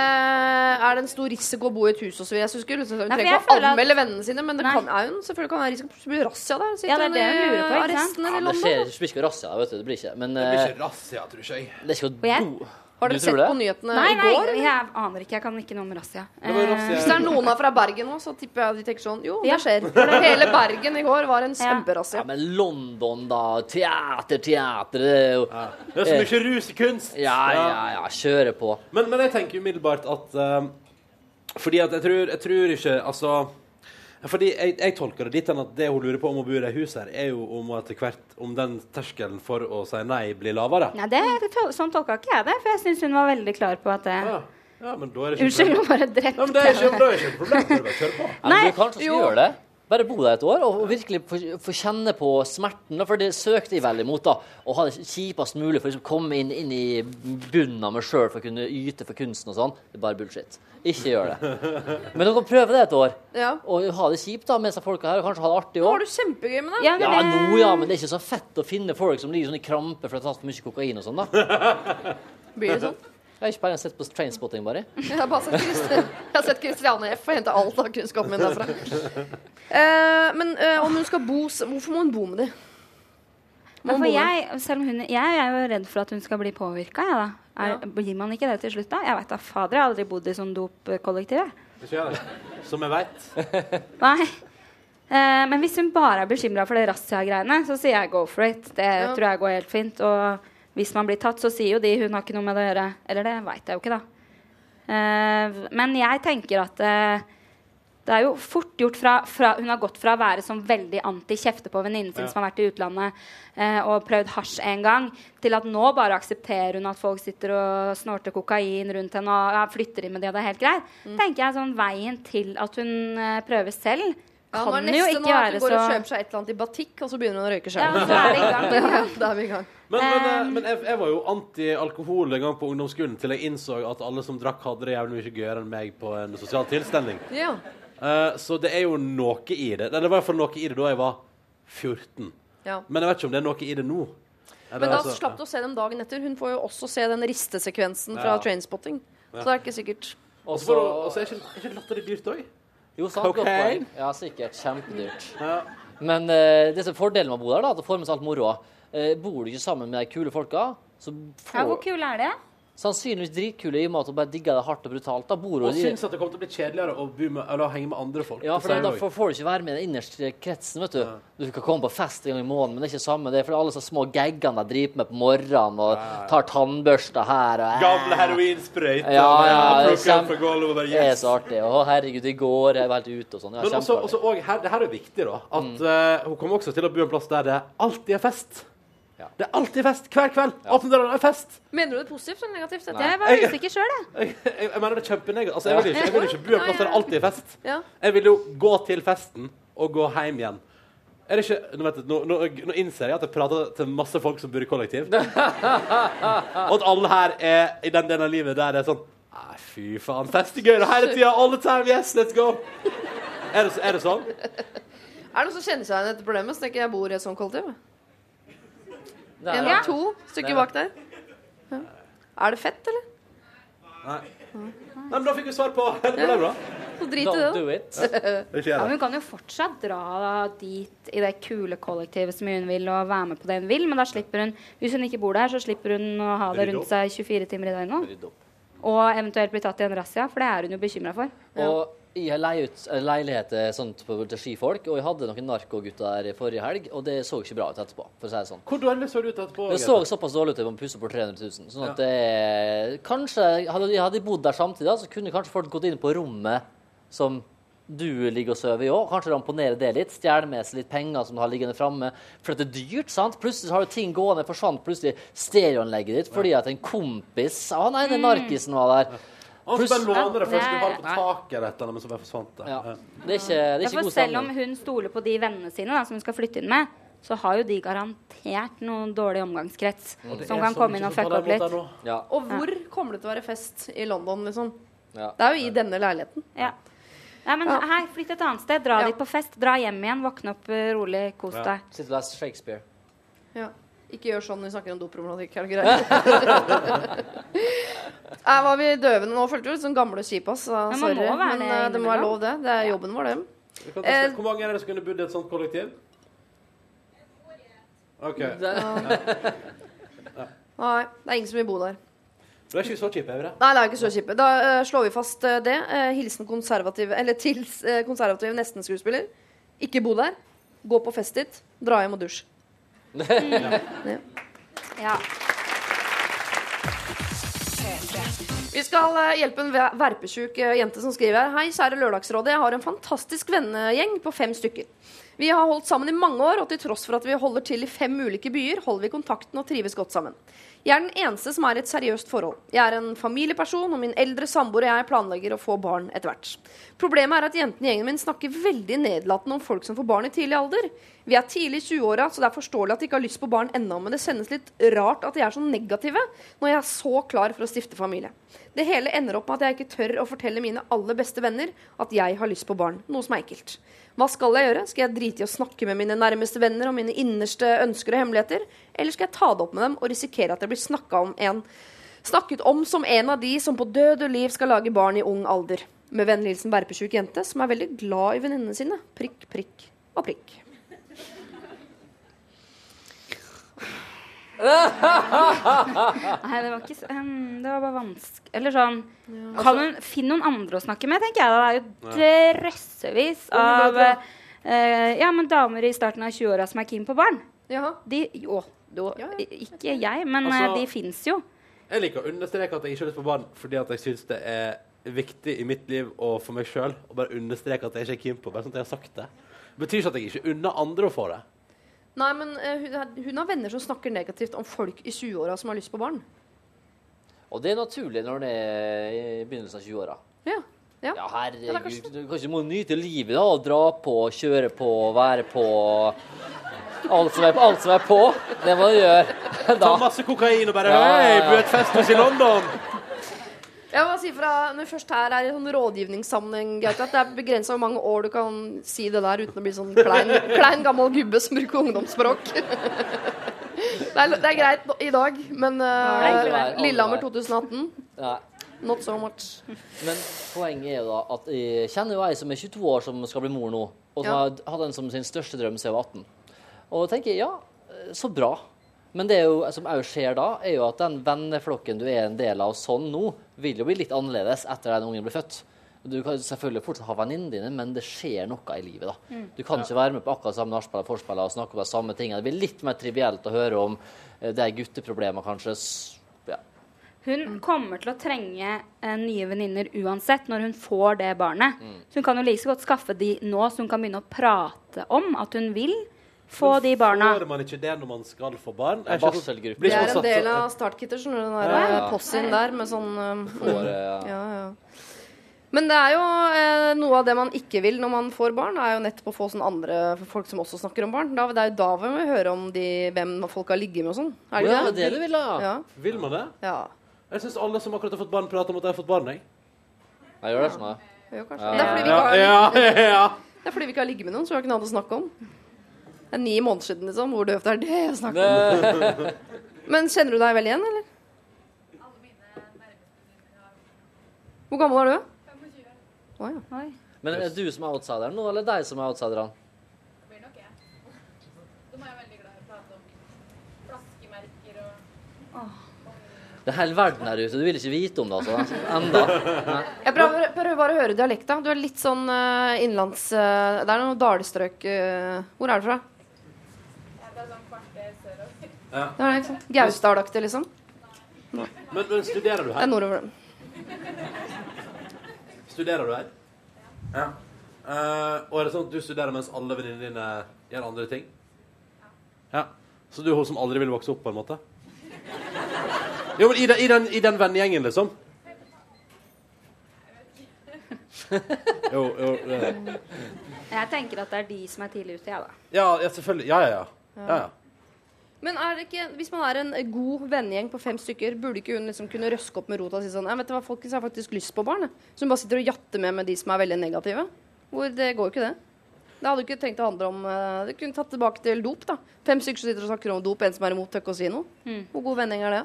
er det en stor risiko å bo i et hus osv.? Jeg synes ikke hun trenger ikke å anmelde vennene sine, men det kan, er hun selvfølgelig kan være risiko for å bli razzia der. Sitter Ja, det er det hun lurer på, ikke sant? Ja, det skjer det blir ikke razzia, vet du. Det blir ikke. Men Det blir eh, ikke razzia, tror jeg. det er ikke å do. Har dere sett det? på nyhetene Nei, i nei, går? Nei, jeg aner ikke. Jeg kan ikke noe om razzia. Det. Hvis det er noen her fra Bergen nå, så tipper jeg de tenker sånn Jo, Ja. det skjer. For hele Bergen i går var en Ja. kjemperazzia. Ja, men London, da. Teater, teater. Det er jo Det er så mye rus i kunst. Ja, ja, ja. Kjøre på. Men, men jeg tenker umiddelbart at um, Fordi at jeg tror, jeg tror ikke Altså fordi jeg, jeg tolker det dit hen at det hun lurer på om hun bor i det huset, her, er jo om etter hvert om den terskelen for å si nei blir lavere. Nei, det, det, sånn tolka ikke jeg det, for jeg syns hun var veldig klar på at det Ja, ja men da er det ikke Unnskyld, nå bare Ja, men drepte det er ikke, er det ikke et problem. Bare å på. Men Nei, du kanskje skal gjøre det. Bare bo der et år og virkelig få, kjenne på smerten. For det søkte jeg veldig mot. da, Å ha det kjipest mulig for å liksom komme inn, inn i bunnen av meg sjøl for å kunne yte for kunsten og sånn. Det er bare bullshit. Ikke gjør det. Men dere kan prøve det et år. Ja. Og ha det kjipt da med disse folka her, og kanskje ha det artig Nå har du kjempegøy med det. Ja, Ja, nå ja, men det er ikke så fett å finne folk som ligger sånn i krampe for å ha tatt for mye kokain og sånn, da. Blir det sånn? Jeg har ikke bare sett på Trainspotting, bare. Jeg har bare sett, jeg har sett Christiane F. og henta alt av kunnskapen min derfra. Eh, men eh, om hun skal bo Hvorfor må hun bo med de? Må hun for bo med jeg, selv om hun, jeg er jo redd for at hun skal bli påvirka. Ja, da. Er, Blir man ikke det til slutt, da? Jeg vet da fader, jeg har aldri bodd i sånn dopkollektiv. Som jeg veit. Nei. Eh, men hvis hun bare er bekymra for det razzia-greiene, så sier jeg go for it. Det Ja. tror jeg går helt fint. Og hvis man blir tatt, så sier jo de hun har ikke noe med det å gjøre. Eller det veit jeg jo ikke, da. Uh, men jeg tenker at uh, det er jo fort gjort fra, fra Hun har gått fra å være sånn veldig anti-kjefte på venninnen sin Ja. som har vært i utlandet eh, og prøvd hasj en gang, til at nå bare aksepterer hun at folk sitter og snorter kokain rundt henne og ja, flytter inn med det, og det er helt greit. Mm. tenker jeg sånn Veien til at hun eh, prøver selv, Ja, kan jo ikke være hun går og kjøper seg et eller annet i batikk, og så begynner hun å røyke sjøl. så. Ja, da er vi i gang. Men, men, eh, men jeg, jeg var jo anti-alkohol en gang på ungdomsskolen til jeg innså at alle som drakk, hadde det jævlig mye gøyere enn meg på en sosial tilstelning. Ja. Uh, så det er jo noe i det. Det var i hvert fall noe i det da jeg var 14. Ja. Men jeg vet ikke om det er noe i det nå. Eller, Men da altså, slapp du å se dem dagen etter. Hun får jo også se den ristesekvensen fra Ja. Trainspotting. Så det er ikke sikkert. Og så får du- er ikke, ikke latterlig dyrt òg. Jo, sant, godt poeng. Ja, sikkert. Kjempedyrt. Men eh, det som er fordelen med å bo der, da, at det får med seg alt moroa. Eh, bor du ikke sammen med de kule folka, så Ja, hvor får kul er det? Sannsynligvis dritkule i og med at hun bare digger det hardt og brutalt. Da bor hun Og syns at det kommer til å bli kjedeligere å bo med, eller henge med andre folk. Ja, for da får, du ikke være med i den innerste kretsen, vet du. Du kan komme på fest en gang i måneden, men det er ikke samme. Det er for alle sånne små gaggene de driver med på morgenen og tar tannbørsta her og Gamle heroinsprøyter. Ja, ja, det kjempe, det er så artig. Å, herregud, i går jeg var helt ute og sånn. Ja, Men også, også, og her, det her er viktig, da. At eh, hun kommer også til å bo en plass der det alltid er fest. Det er alltid fest hver kveld. Åpne døra, det er fest. Mener du det er positivt eller negativt? Dette? Jeg var usikker sjøl, jeg. Jeg, jeg, jeg mener det er kjempenegativt. Altså, jeg, vil ikke, jeg vil ikke bo en plass der det alltid er fest. Ja. Jeg vil jo gå til festen og gå hjem igjen. Er det ikke, nå, vet du, nå, nå, nå innser jeg at jeg prater til masse folk som bor i kollektiv. og at alle her er i den delen av livet der det er sånn Nei, fy faen, fest er gøy hele tida. All the time. Yes, let's go. Er det, er det sånn? Er det noen som kjenner seg igjen i dette problemet? Så tenker jeg bor i et sånt kollektiv. Det er- En Ja. eller to stykker er- bak der. Ja. Er det fett, eller? Nei. Nei, men da fikk vi svar på det ble bra. Så drit i det. Don't do it. Ikke Ja, gjør men. Hun kan jo fortsatt dra dit i det kule kollektivet så mye hun vil, og være med på det hun vil, men da slipper hun Hvis hun ikke bor der, så slipper hun å ha det Rydde rundt opp. seg 24 timer i døgnet. Rydde opp. Og eventuelt bli tatt i en razzia, for det er hun jo bekymra for. Og jeg leier ut eh, leiligheter sånt på, til skifolk, og jeg hadde noen narkogutter der forrige helg, og det så ikke bra ut etterpå, for å si det sånn. Hvor dårlig så det ut etterpå? Det så såpass dårlig ut at man pusser på 300 000. Sånn at det Kanskje Hadde jeg hadde bodd der samtidig, da, så kunne kanskje folk gått inn på rommet som du ligger og sover i òg. Kanskje ramponere det litt. Stjele med seg litt penger som du har liggende framme. For det er dyrt, sant? Plutselig har du ting gående. Forsvant plutselig stereoanlegget ditt fordi at en kompis av han ene narkisen var der. Han skulle bare låne det først. Du har det på taket eller et eller men så bare forsvant det. Ja. Ja. Det er ikke, det er ikke god selv om hun stoler på de vennene sine da, som hun skal flytte inn med, så har jo de garantert noen dårlig omgangskrets mm. som kan komme inn og fucke opp litt. Ja. Og hvor kommer det til å være fest i London, liksom? Ja. Det er jo i denne leiligheten. Ja. Nei, men Ja. hei, flytt et annet sted. Dra Ja. dit på fest. Dra hjem igjen. Våkne opp eh, rolig. Kos deg. Sitter og Shakespeare. Ja. Ikke gjør sånn når vi snakker om doproblematikk. Er det greit? Nei, var vi døvende nå? Følte vi litt sånn gamle kjipas. så Men Sorry. må være Men det eh, det må være lov, det. Det er jobben vår, det. Eh, Hvor mange er det som kunne bodd i et sånt kollektiv? OK. Nei, det er ingen som vil bo der. Det er ikke så kjipt, Evre. Nei, det er ikke så kjipt. Da uh, slår vi fast uh, det. Uh, hilsen konservativ, Eller til uh, konservative nesten-skuespiller. Ikke bo der. Gå på fest dit. Dra hjem og dusj. Ja. Vi skal eh, hjelpe en verpesjuk eh, jente som skriver. Hei, kjære Lørdagsrådet. Jeg har en fantastisk vennegjeng på fem stykker. Vi har holdt sammen i mange år, og til tross for at vi holder til i fem ulike byer, holder vi kontakten og trives godt sammen. Jeg er den eneste som er i et seriøst forhold. Jeg er en familieperson, og min eldre samboer og jeg planlegger å få barn etter hvert. Problemet er at jentene i gjengen min snakker veldig nedlatende om folk som får barn i tidlig alder. Vi er tidlig i 20-åra, så det er forståelig at de ikke har lyst på barn ennå, men det sendes litt rart at de er så negative når jeg er så klar for å stifte familie. Det hele ender opp med at jeg ikke tør å fortelle mine aller beste venner at jeg har lyst på barn, noe som er ekkelt. Hva skal jeg gjøre? Skal jeg drite i å snakke med mine nærmeste venner om mine innerste ønsker og hemmeligheter, eller skal jeg ta det opp med dem og risikere at jeg blir snakka om en Snakket om som en av de som på død og liv skal lage barn i ung alder. Med vennlig hilsen verpesjuk jente som er veldig glad i venninnene sine. Prikk, prikk og prikk. Nei, det var ikke s- um, Det var bare vanskelig Eller sånn Kan hun finne noen andre å snakke med, tenker jeg. da. Det er jo drøssevis av eh, Ja, men damer i starten av 20-åra som er keen på barn. Jaha. De Jo, jo ikke jeg, men Altså- eh, de fins jo. Jeg liker å understreke at jeg ikke har lyst på barn fordi at jeg syns det er viktig i mitt liv og for meg sjøl å bare understreke at jeg ikke er keen på bare sånn at jeg har sagt det. Det betyr ikke at jeg ikke unner andre å få det. Nei, men eh, hun, hun har venner som snakker negativt om folk i 20-åra som har lyst på barn. Og det er naturlig når det er i begynnelsen av 20-åra. Ja. Ja. Ja, Ja, er herregud. kanskje Du kanskje må nyte livet da, og dra på, kjøre på, være på Alt som er, alt som er på, det må du gjøre. Ta masse kokain og bare Ja, ja, Hei, festhus i London! Jeg må si fra, Når først her er i sånn rådgivningssammenheng, Gaute, at det er begrensa hvor mange år du kan si det der uten å bli sånn klein, klein gammel gubbe som bruker ungdomsspråk. Det er, det er greit i dag, men uh, Lillehammer 2018 Ja. Not so much. Men poenget er jo da at jeg kjenner jo ei som er 22 år, som skal bli mor nå. Og som Ja. har hatt den som sin største drøm siden hun var 18. Og tenker ja, så bra. Men det er jo, som òg skjer da, er jo at den venneflokken du er en del av sånn nå, vil jo bli litt annerledes etter at den ungen blir født. Du kan selvfølgelig fortsatt ha venninnene dine, men det skjer noe i livet. da. Mm. Du kan ikke være med på akkurat samme nachspiel og forspill og snakke om de samme tingene. Det blir litt mer trivielt å høre om det de gutteproblemene, kanskje. Ja. Hun kommer til å trenge eh, nye venninner uansett når hun får det barnet. Mm. Så hun kan jo like så godt skaffe de nå, så hun kan begynne å prate om at hun vil få de barna. Får man ikke det når man skal få barn? Er ikke barselgruppe. Det er en del av startkittet, skjønner du. Den der Ja, ja, ja. possien der med sånn um, Får, ja. ja, ja. Men det er jo eh, noe av det man ikke vil når man får barn, er jo nettopp å få sånn andre folk som også snakker om barn. Da, det er jo da vi må høre om de, hvem folk har ligget med og sånn. Er det Ja, det det du vil, da. Ja. Vil man det? ja. Jeg syns alle som akkurat har fått barn, prater om at de har fått barn. Jeg. Jeg gjør det sånn, ja, ja. det er fordi vi ikke har ligget med noen, så vi har ikke noe annet å snakke om. Det er ni måneder siden, liksom. Hvor døvt er det å snakke om? Men kjenner du deg vel igjen, eller? Hvor gammel er du? Å ja. Oi. Men er det du som er outsideren nå, eller deg som er outsideren? Det er hele verden her ute. Du vil ikke vite om det, altså. Enda. Nei. Jeg prøver, prøver bare å høre dialekta. Du er litt sånn uh, innlands... Uh, det er noe dalstrøk uh, Hvor er du fra? Ja. Det var det, ikke sant? Gausdal-aktig, liksom. Men, men studerer du her? Det er nordover. Studerer du her? Ja. Uh, og er det sånn at du studerer mens alle venninnene dine gjør andre ting? Ja. Så du er hun som aldri vil vokse opp, på en måte? Jo, men i den, i den, i den vennegjengen, liksom? Jo, jo det. Jeg tenker at det er de som er tidlig ute, jeg, da. Ja, ja, selvfølgelig. Ja, ja, ja. ja, ja. Men er det ikke, hvis man er en god vennegjeng på fem stykker, burde ikke hun liksom kunne røske opp med rota og si sånn Jeg vet du hva, folkens, jeg har faktisk lyst på barn. jeg». Så hun bare sitter og jatter med med de som er veldig negative. Hvor det går jo ikke, det. Det hadde du ikke trengt å handle om eh, Det kunne tatt tilbake til dop, da. Fem stykker som sitter og snakker om dop, en som er imot tør ikke å si noe. Mm. Hvor god vennegjeng er det?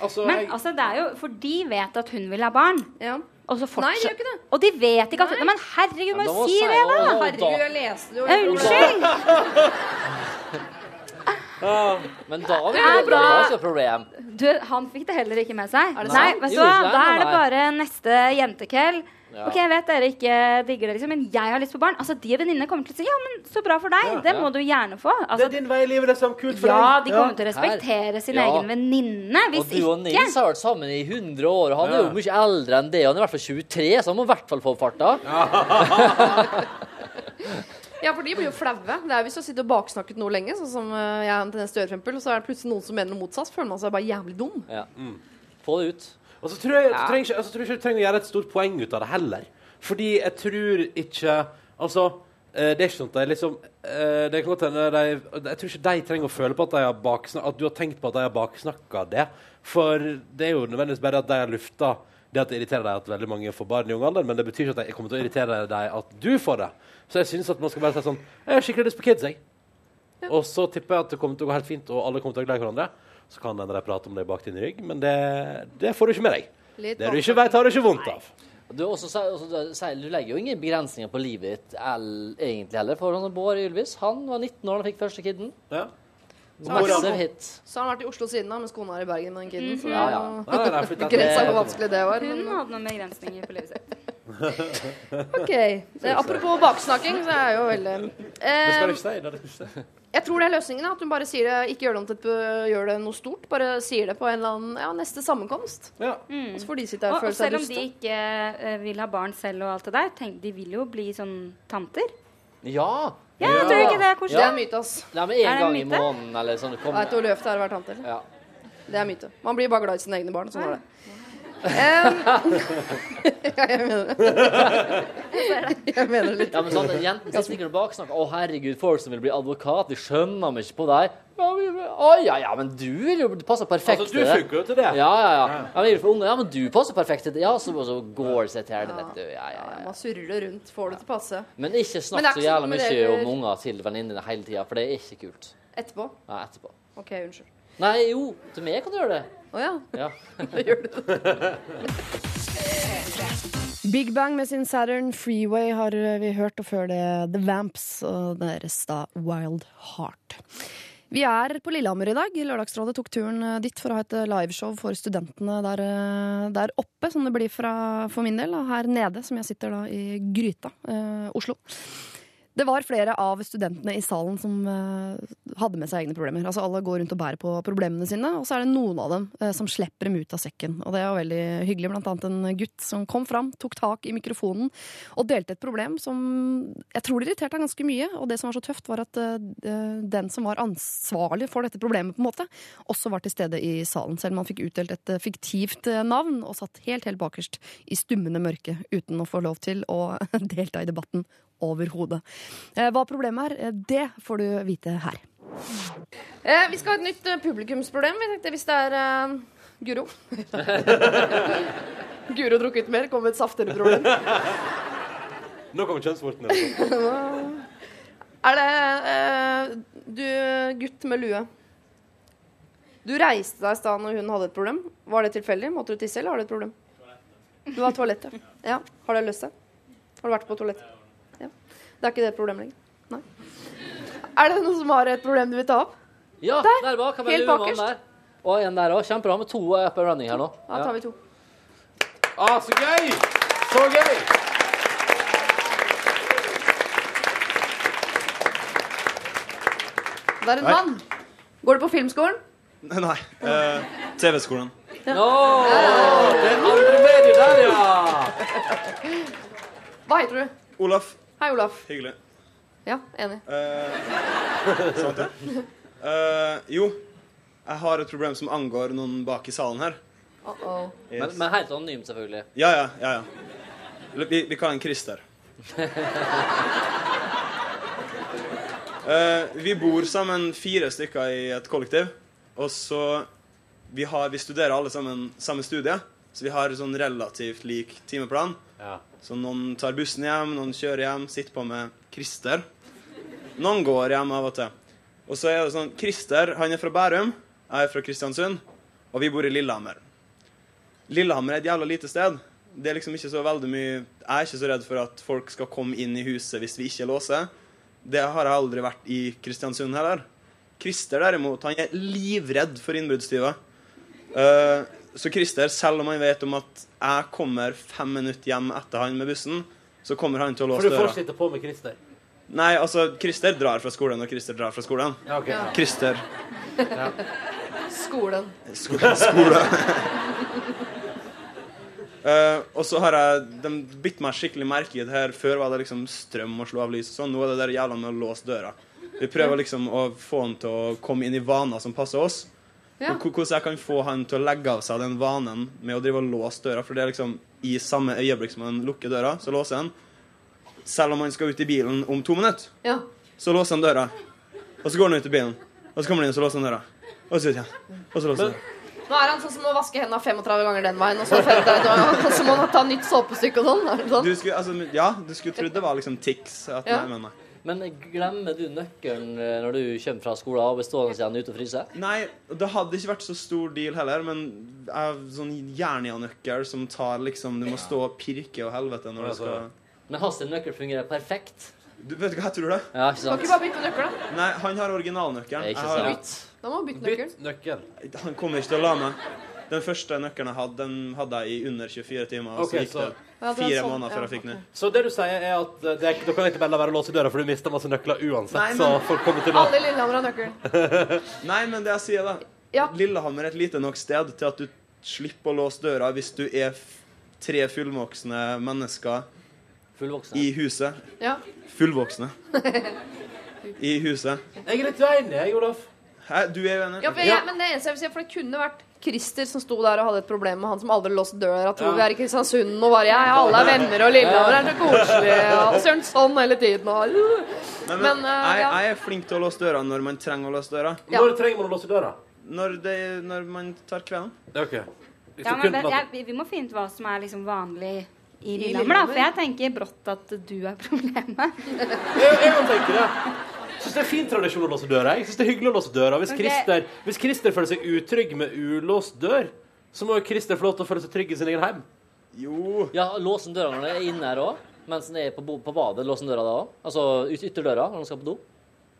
Altså, Men jeg, altså, det er jo For de vet at hun vil ha barn. Ja. Og så Nei, de gjør ikke det. Og de vet ikke at Nei, Men herregud, må jo si det, da! Herregud, jeg leste det jo. Unnskyld! Men da har Det er det. Det er ikke et problem. Du, han fikk det heller ikke med seg. Er Nei, vet du hva? Da er det bare neste jentekveld. Ja. Ok, jeg vet dere ikke digger det, liksom, men jeg har lyst på barn. Altså, De venninnene kommer til å si ja, men så bra for deg. Ja, det ja. må du gjerne få. det Altså, er din vei i livet, liksom. Kult for ja, deg. de kommer til å respektere sin Ja. egen venninne. Og du og ikke Nils har vært sammen i 100 år. Han er jo mye eldre enn det. Han er i hvert fall 23, så han må i hvert fall få farta. Ja, for de blir jo flaue. Det er hvis du har sittet og baksnakket noe lenge, sånn som eh, jeg har en tendens til å gjøre, eksempel, og så er det plutselig noen som mener noe motsatt, føler man seg bare jævlig dum. Ja. Få det ut. Og så tror jeg, så trenger ikke, så tror jeg ikke du trenger å gjøre et stort poeng ut av det heller. Fordi jeg tror ikke Altså, eh, det er ikke sånn at de liksom eh, Det kan godt hende de Jeg tror ikke de trenger å føle på at, de har baksnak, at du har tenkt på at de har baksnakka det. For det er jo nødvendigvis bare at de har lufta det at det irriterer deg at veldig mange får barn i ung alder, men det betyr ikke at det kommer til å irritere deg at du får det. Så jeg syns at man skal bare si sånn Jeg har skikkelig lyst på kids, jeg. Og så tipper jeg at det kommer til å gå helt fint, og alle kommer til å være glad i hverandre. Så kan hende de prater om det bak din rygg, men det, det får du ikke med deg. Litt Det du ikke vet, har du ikke vondt av. Du, også, også, du du legger jo ingen begrensninger på livet ditt el- egentlig heller. For han, Bård Ylvis han var 19 år da han fikk første kiden. Ja. Massive hit. Så han har vært i Oslo siden da, mens kona er i Bergen med den kiden. Så Ja, ja. Nei, nei, nei, det, hvor vanskelig det var. hun hadde noen begrensninger på livet sitt. ok. Eh, apropos baksnakking, så er jeg jo veldig Det eh. Det er det. Jeg tror det er løsningen. At hun bare sier det, ikke gjør det, om til, gjør det noe stort. Bare sier det på en eller annen ja, neste sammenkomst. Ja. Og så får de sitte der Og, og og føle seg selv om de ikke eh, vil ha barn selv og alt det der, tenk, de vil jo bli sånn tanter. Ja! Ja, jeg tror ikke det er Det er myte, ass. Nei, men Er en det gang i måneden eller sånn. Kom, hvor løvt det er å være tante? ja. Det er myte. Man blir bare glad i sine egne barn. Sånn er det. Ja, jeg mener det. Jeg mener det litt. Ja, men sånn, Jentene sitter sikkert og snakker 'Å, herregud, folk som vil bli advokat, de skjønner meg ikke på deg.' Å ja, ja, men du vil jo du passer perfekt Altså, du funker jo til det. Ja, ja, ja. ja men, for unge, ja, men du passer perfekt til det. Ja, så, så går det seg til det, vet du. Ja, ja, ja. Man surrer det rundt, får det til å passe. Men ikke Men snakk det er så jævlig jævla sånn mye om unger til venninnene hele tida, for det er ikke kult. Etterpå. Ja, etterpå. OK, unnskyld. Nei, jo, til meg kan du gjøre det. Å ja. Ja. Big Bang med sin Saturn Freeway har vi hørt, og før det The Vamps og deres da Wild Heart. Vi er på Lillehammer i dag. Lørdagsrådet tok turen eh, dit for å ha et liveshow for studentene der, eh, der oppe, som det blir fra, for min del, og her nede, som jeg sitter da i Gryta, eh, Oslo. Det var flere av studentene i salen som eh, hadde med seg egne problemer. Altså Alle går rundt og bærer på problemene sine, og så er det noen av dem eh, som slipper dem ut av sekken. Og det var veldig hyggelig. Blant annet en gutt som kom fram, tok tak i mikrofonen og delte et problem som jeg tror det irriterte han ganske mye. Og det som var så tøft, var at eh, den som var ansvarlig for dette problemet, på en måte, også var til stede i salen. Selv om han fikk utdelt et fiktivt navn og satt helt, helt bakerst i stummende mørke uten å få lov til å delta i debatten overhodet. Eh, Hva problemet er, eh, det får du vite her. Eh, vi skal ha et nytt publikumsproblem. Vi tenkte hvis det er uh, Guro. Guro drukket mer, kom med et saftigere problem. Nå kommer kjønnsvorten. Er det uh, du, gutt med lue? Du reiste deg i stad når hun hadde et problem. Var det tilfeldig? Måtte du tisse, eller har du et problem? Du har toalettet. Ja. Har det løst seg? Har du vært på toalettet? Ja. Det er ikke det et problem lenger? Nei. Er det noen som har et problem du vil ta opp? Ja, Der, der, bak. Kan helt bakerst. der. Og en der òg. Kjempebra med to up and running her nå. Da tar vi to. Ah, så gøy! Så gøy! Det er en mann. Går du på filmskolen? Nei. eh, TV-skolen. Nå! Den andre der, ja! Hva heter du? Olaf. Hei, Olaf. Hyggelig. Ja, enig. Eh, sant det. Eh, jo, jeg har et problem som angår noen bak i salen her. Uh -oh. Yes. Men, men helt anonymt, selvfølgelig. Ja, ja, ja. ja. Vi, vi kaller han Christer. Eh, vi bor sammen fire stykker i et kollektiv. Og så vi, har, vi studerer alle sammen samme studie, så vi har sånn relativt lik timeplan. Så noen tar bussen hjem, noen kjører hjem, sitter på med Christer. Noen går hjem av og til. Og så er det sånn Christer han er fra Bærum, jeg er fra Kristiansund, og vi bor i Lillehammer. Lillehammer er et jævla lite sted. Det er liksom ikke så veldig mye Jeg er ikke så redd for at folk skal komme inn i huset hvis vi ikke låser. Det har jeg aldri vært i Kristiansund heller. Christer derimot, han er livredd for innbruddstyver. Eh, så Christer, selv om han vet om at jeg kommer fem minutter hjem etter han med bussen, så kommer han til å For låse du får du sitte på med Christer. Nei, altså, Christer drar fra skolen og Christer drar fra skolen. Ja, okay. Ja. Christer Skolen. Sko skole. uh, og så har jeg De bitt meg skikkelig merke i det her. Før var det liksom strøm og slå av lys og sånn. Nå er det der jævla med å låse døra. Vi prøver liksom å få han til å komme inn i vaner som passer oss. Ja. Og Hvordan jeg kan få han til å legge av seg den vanen med å drive og låse døra. For det er liksom i samme øyeblikk som han lukker døra, så låser han. Selv om han skal ut i bilen om to minutter, Ja. så låser han døra. Og så går han ut i bilen, og så kommer han inn, så låser han døra. Og så ut igjen. Og så låser han døra. Nå er han sånn som å vaske hendene 35 ganger den veien, og så, 35, og så må han ta nytt såpestykke og sånn. Sånn? Du skulle, altså, ja, du skulle trodd det var liksom tics. At, Ja. nei, men, nei. Men glemmer du nøkkelen eh, når du kommer fra skolen og blir stående igjen ute og fryse? nei, det hadde ikke vært så stor deal heller, men jeg har sånn Jernia-nøkkel som tar liksom Du må stå og pirke og helvete når du skal Men hans nøkkel fungerer perfekt. Du vet du hva jeg tror det? Ja, ikke sant. Kan ikke bare bytte nøkkel, da? Nei, han har originalnøkkelen. Ikke sant. har- sant. Da må man bytte nøkkel. nøkkel. Han kommer ikke til å la meg. Den første nøkkelen jeg hadde, den hadde jeg i under 24 timer. så gikk så Ja, fire sånn, måneder før ja, jeg fikk den. Så det du sier, er at det er, dere kan ikke bare la være å låse døra, for du mister masse nøkler uansett. Nei, men- Så folk kommer til å Alle i Lillehammer har nøkkelen. Nei, men det jeg sier, da Ja. Lillehammer er et lite nok sted til at du slipper å låse døra hvis du er f tre fullvoksne mennesker Fullvoksne. i huset. Ja. Fullvoksne. I huset. Jeg er litt uenig, jeg, Olaf. Hæ, du er uenig? Ja, for jeg, men det eneste jeg vil si, for det kunne vært Christer som sto der og hadde et problem med han som aldri låste døra. Tror Ja. vi er i Kristiansund og bare ja, ja, alle er venner og Lillehammer er så koselig. Og Søren sånn hele tiden. Og, Nei, men, Men, uh, jeg, ja. jeg er flink til å låse døra når man trenger å låse døra. Ja. Når trenger man å låse døra? Når, det, når man tar kvelden. Ok. Ja, men jeg, vi- må finne ut hva som er liksom vanlig i I Lillehammer, da. For jeg tenker brått at du er problemet. Jeg, jeg kan tenke det. Syns det er fin tradisjon å låse døra. Jeg synes det er hyggelig å låse døra. Hvis, okay. Christer, hvis Christer føler seg utrygg med ulåst dør, så må jo Christer få lov til å føle seg trygg i sin egen heim. Jo. Ja, lås døra når den er inne her òg? Mens den er på, på badet, lås døra da òg? Altså ut, ytterdøra når han skal på do?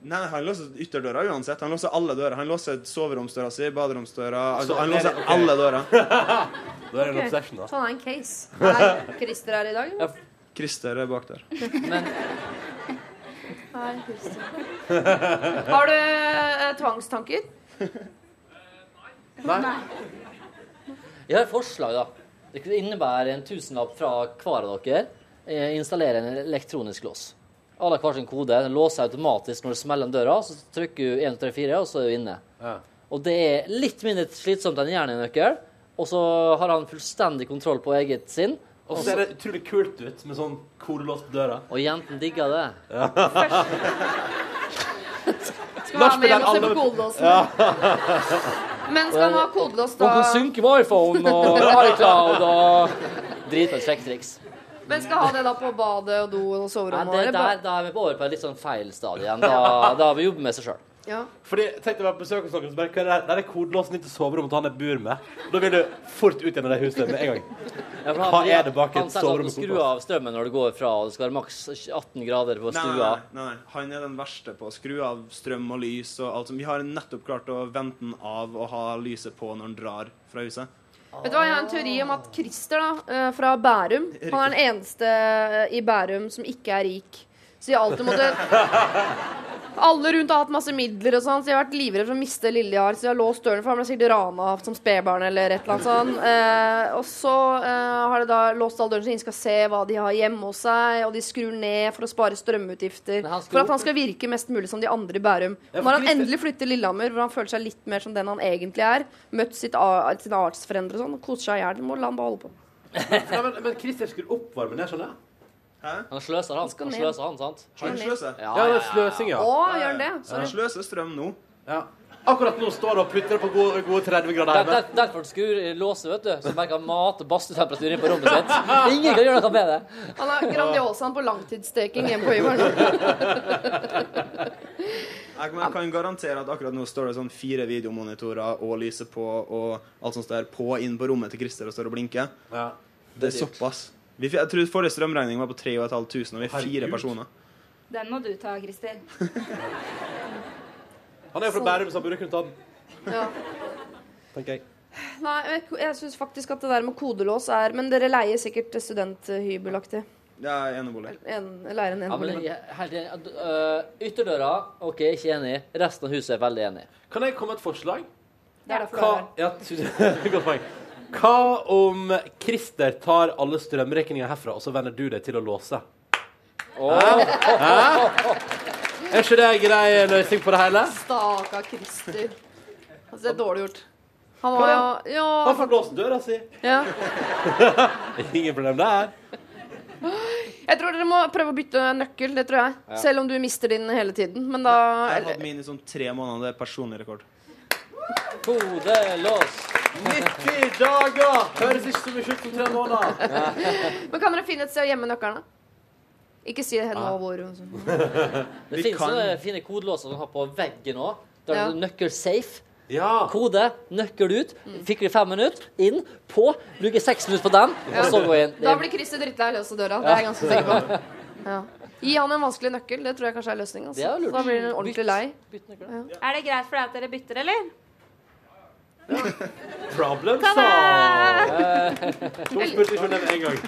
Nei, han låser ytterdøra uansett. Han låser alle dører. Han låser soveromsdøra si, baderomsdøra altså, Han er låser okay. alle dører. Da er det en obsession, da. Så han er en case. Er Christer her i dag? eller? Christer er bak der. Nei, Har du eh, tvangstanker? Nei. Jeg har et forslag, da. Det innebærer en tusenlapp fra hver av dere. Eh, Installere en elektronisk lås. Alle har hver sin kode. Den låser automatisk når du smeller en døra. Så trykker du 1, 3, 4, og så er du inne. Og det er litt mindre slitsomt enn hjernenøkkel. Og så har han fullstendig kontroll på eget sinn. Og så ser det utrolig kult ut med sånn kodelås på døra. Og jentene digger det. Ja. Skal ha med hjem og se på kodelåsen. Men skal han ha kodelås da? Man kan synke med iPhone og iCloud og Drit Dritbra sjekketriks. Men skal ha det da på badet og do og Nei, soverommet? det, eller der, da er vi på over på et litt sånn feil stadie igjen. Da, da har vi jobbet med seg sjøl. Ja. Fordi, tenk deg å være på besøk hos noen som bare er det- Der er kodelåsen din til soverommet han bur med. Da vil du fort ut gjennom det huset med en gang. Ja, han, Hva er det bak et sier Han soverom at Skru skrur av strømmen når du går fra, og det skal være maks 18 grader på Nei, stua. nei, nei. Han er den verste på å skru av strøm og lys og alt som Vi har nettopp klart å vente den av og ha lyset på når han drar fra huset. Vet du hva, Jeg har en teori om at Christer da, eh, fra Bærum Han er den eneste i Bærum som ikke er rik. Så jeg alltid måtte Alle rundt har hatt masse midler, og sånn, så jeg har vært livredd for å miste Liljar. Så jeg har låst døren, for han ble sikkert rana som spedbarn eller et eller annet sånt. Eh, og så eh, har de da låst alle dørene så ingen skal se hva de har hjemme hos seg, og de skrur ned for å spare strømutgifter. For at han skal virke mest mulig som de andre i Bærum. Når han endelig flytter til Lillehammer, hvor han føler seg litt mer som den han egentlig er, møtt sitt, sine artsfrender og sånn, koser seg i hjel, må la han bare holde på. Ja, men, men Christer skrur opp varmen ned, skjønner jeg. Han sløser, han. Han sløser, han, sant? Han sløser. Ja, Ja, det er sløsing, ja. Å, gjør han det? Sorry. han sløser strøm nå. Ja. Akkurat nå står det og putrer på gode, gode 30 grader Der, hjemme. der, derfor skrur låser, vet du, så merker han mat- og badstuetemperatur inne på rommet sitt. Ingen kan gjøre noe med det. Han er Grandiosaen på langtidssteking hjemme på Iveren. Jeg kan, garantere at akkurat nå står det sånn fire videomonitorer og lyset på og alt sånt der på inn på rommet til Christer og står og blinker. Det er såpass. Vi, jeg tror forrige strømregning var på 3500, og vi er fire personer. Den må du ta, Christer. Han er jo fra Bærum, så han burde kunne ta den. Ja. Tenker jeg. Nei, jeg, jeg syns faktisk at det der med kodelås er Men dere leier sikkert studenthybelaktig. Ja, enebolig. En, leier en Ja, men enebolig. jeg helt enig. Øh, Ytterdøra, OK, ikke enig. Resten av huset er veldig enig. Kan jeg komme med et forslag? Det er derfor Hva, er ja, godt poeng. Hva om Christer tar alle strømregninger herfra, og så venner du deg til å låse? Hæ? Hæ? Er ikke det en grei løsning på det hele? Stakkar Christer. Altså, det er dårlig gjort. Han var jo Ja. Han får låst døra si. ja. Ingen problem der. Jeg tror dere må prøve å bytte nøkkel, det tror jeg. Ja. Selv om du mister din hele tiden. Men da Jeg har hatt min i sånn tre måneder. Det er personlig rekord. Kodelås. 90 dager! Høres ikke så mye ut som tre måneder. Men kan dere finne et sted å gjemme nøklene? Ikke si det nå Ja. hvor Det Vi finnes kan- sånne fine kodelåser som har på veggen òg. Der Ja. er det nøkkel safe. Ja. Kode, nøkkel ut. Fikk vi fem minutter, inn, på. Bruker seks minutter på den, og så gå inn. Da blir Christer drittlei av døra. Det er jeg ganske sikker på. Ja. Gi han en vanskelig nøkkel. Det tror jeg kanskje er løsninga. Det er Altså. lurt. Da blir han ordentlig lei. Er det greit for deg at dere bytter, eller? Problem solved. To spurte om en gang.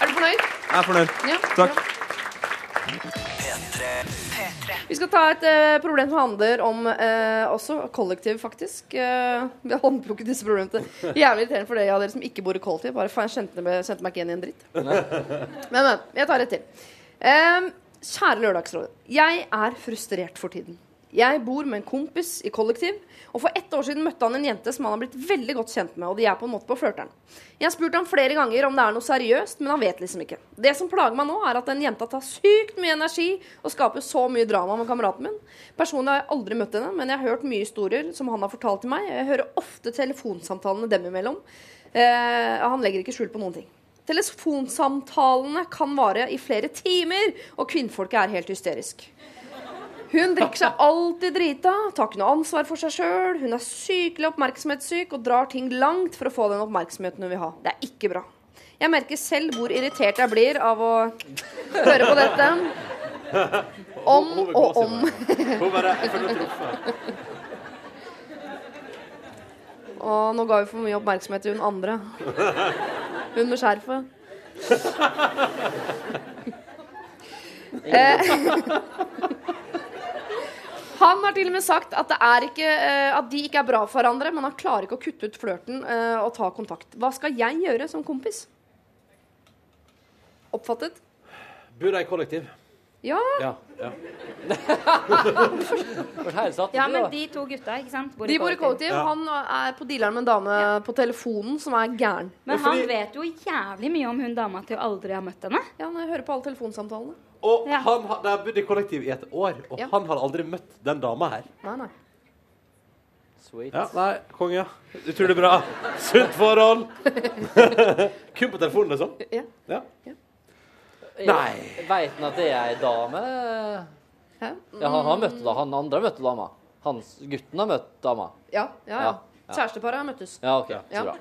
Er du fornøyd? Jeg er fornøyd. Ja. Takk. Vi skal ta et uh, problem som handler om uh, også kollektiv, faktisk. Uh, vi har håndplukket disse problemene. Jævlig irriterende for de ja, dere som ikke bor i kollektiv. Bare faen, kjente, meg- kjente meg ikke igjen i en dritt. Men, men. Jeg tar et til. Kjære Lørdagsrådet. Jeg er frustrert for tiden. Jeg bor med en kompis i kollektiv, og for ett år siden møtte han en jente som han har blitt veldig godt kjent med, og de er på en måte på flørteren. Jeg har spurt ham flere ganger om det er noe seriøst, men han vet liksom ikke. Det som plager meg nå, er at den jenta tar sykt mye energi og skaper så mye drama med kameraten min. Personlig har jeg aldri møtt henne, men jeg har hørt mye historier som han har fortalt til meg. Jeg hører ofte telefonsamtalene dem imellom. Eh, han legger ikke skjul på noen ting. Telefonsamtalene kan vare i flere timer, og kvinnfolket er helt hysterisk. Hun drikker seg alltid drita, tar ikke noe ansvar for seg sjøl. Hun er sykelig oppmerksomhetssyk og drar ting langt for å få den oppmerksomheten hun vil ha. Det er ikke bra. Jeg merker selv hvor irritert jeg blir av å høre på dette. Om og om. Hun bare Jeg føler meg truffet. Og nå ga vi for mye oppmerksomhet til hun andre. Hun med skjerfet. Eh, Han har til og med sagt at, ikke, eh, at de ikke er bra for hverandre, men han klarer ikke å kutte ut flørten eh, og ta kontakt. Hva skal jeg gjøre som kompis? Oppfattet? Bor de i kollektiv? Ja. Ja. ja. Ja, men de to gutta, ikke sant? De bor i kollektiv. Han er på dealeren med en dame på telefonen som er gæren. Men han vet jo jævlig mye om hun dama til å aldri ha møtt henne. Ja, når jeg hører på alle telefonsamtalene. Og han har, har bodd i kollektiv i et år, og Ja. han har aldri møtt den dama her. Nei, nei. Sweet. Ja, nei, konge. Utrolig bra. Sunt forhold. Kun på telefonen, liksom? Ja. ja. Nei. Veit han at det er ei dame? Hæ? Ja, han har møtt da. Han andre møtte møtt dama. Hans, gutten har møtt dama. Ja, ja, ja. Ja. Kjæresteparet har møttes. Ja, OK. Så Ja. bra.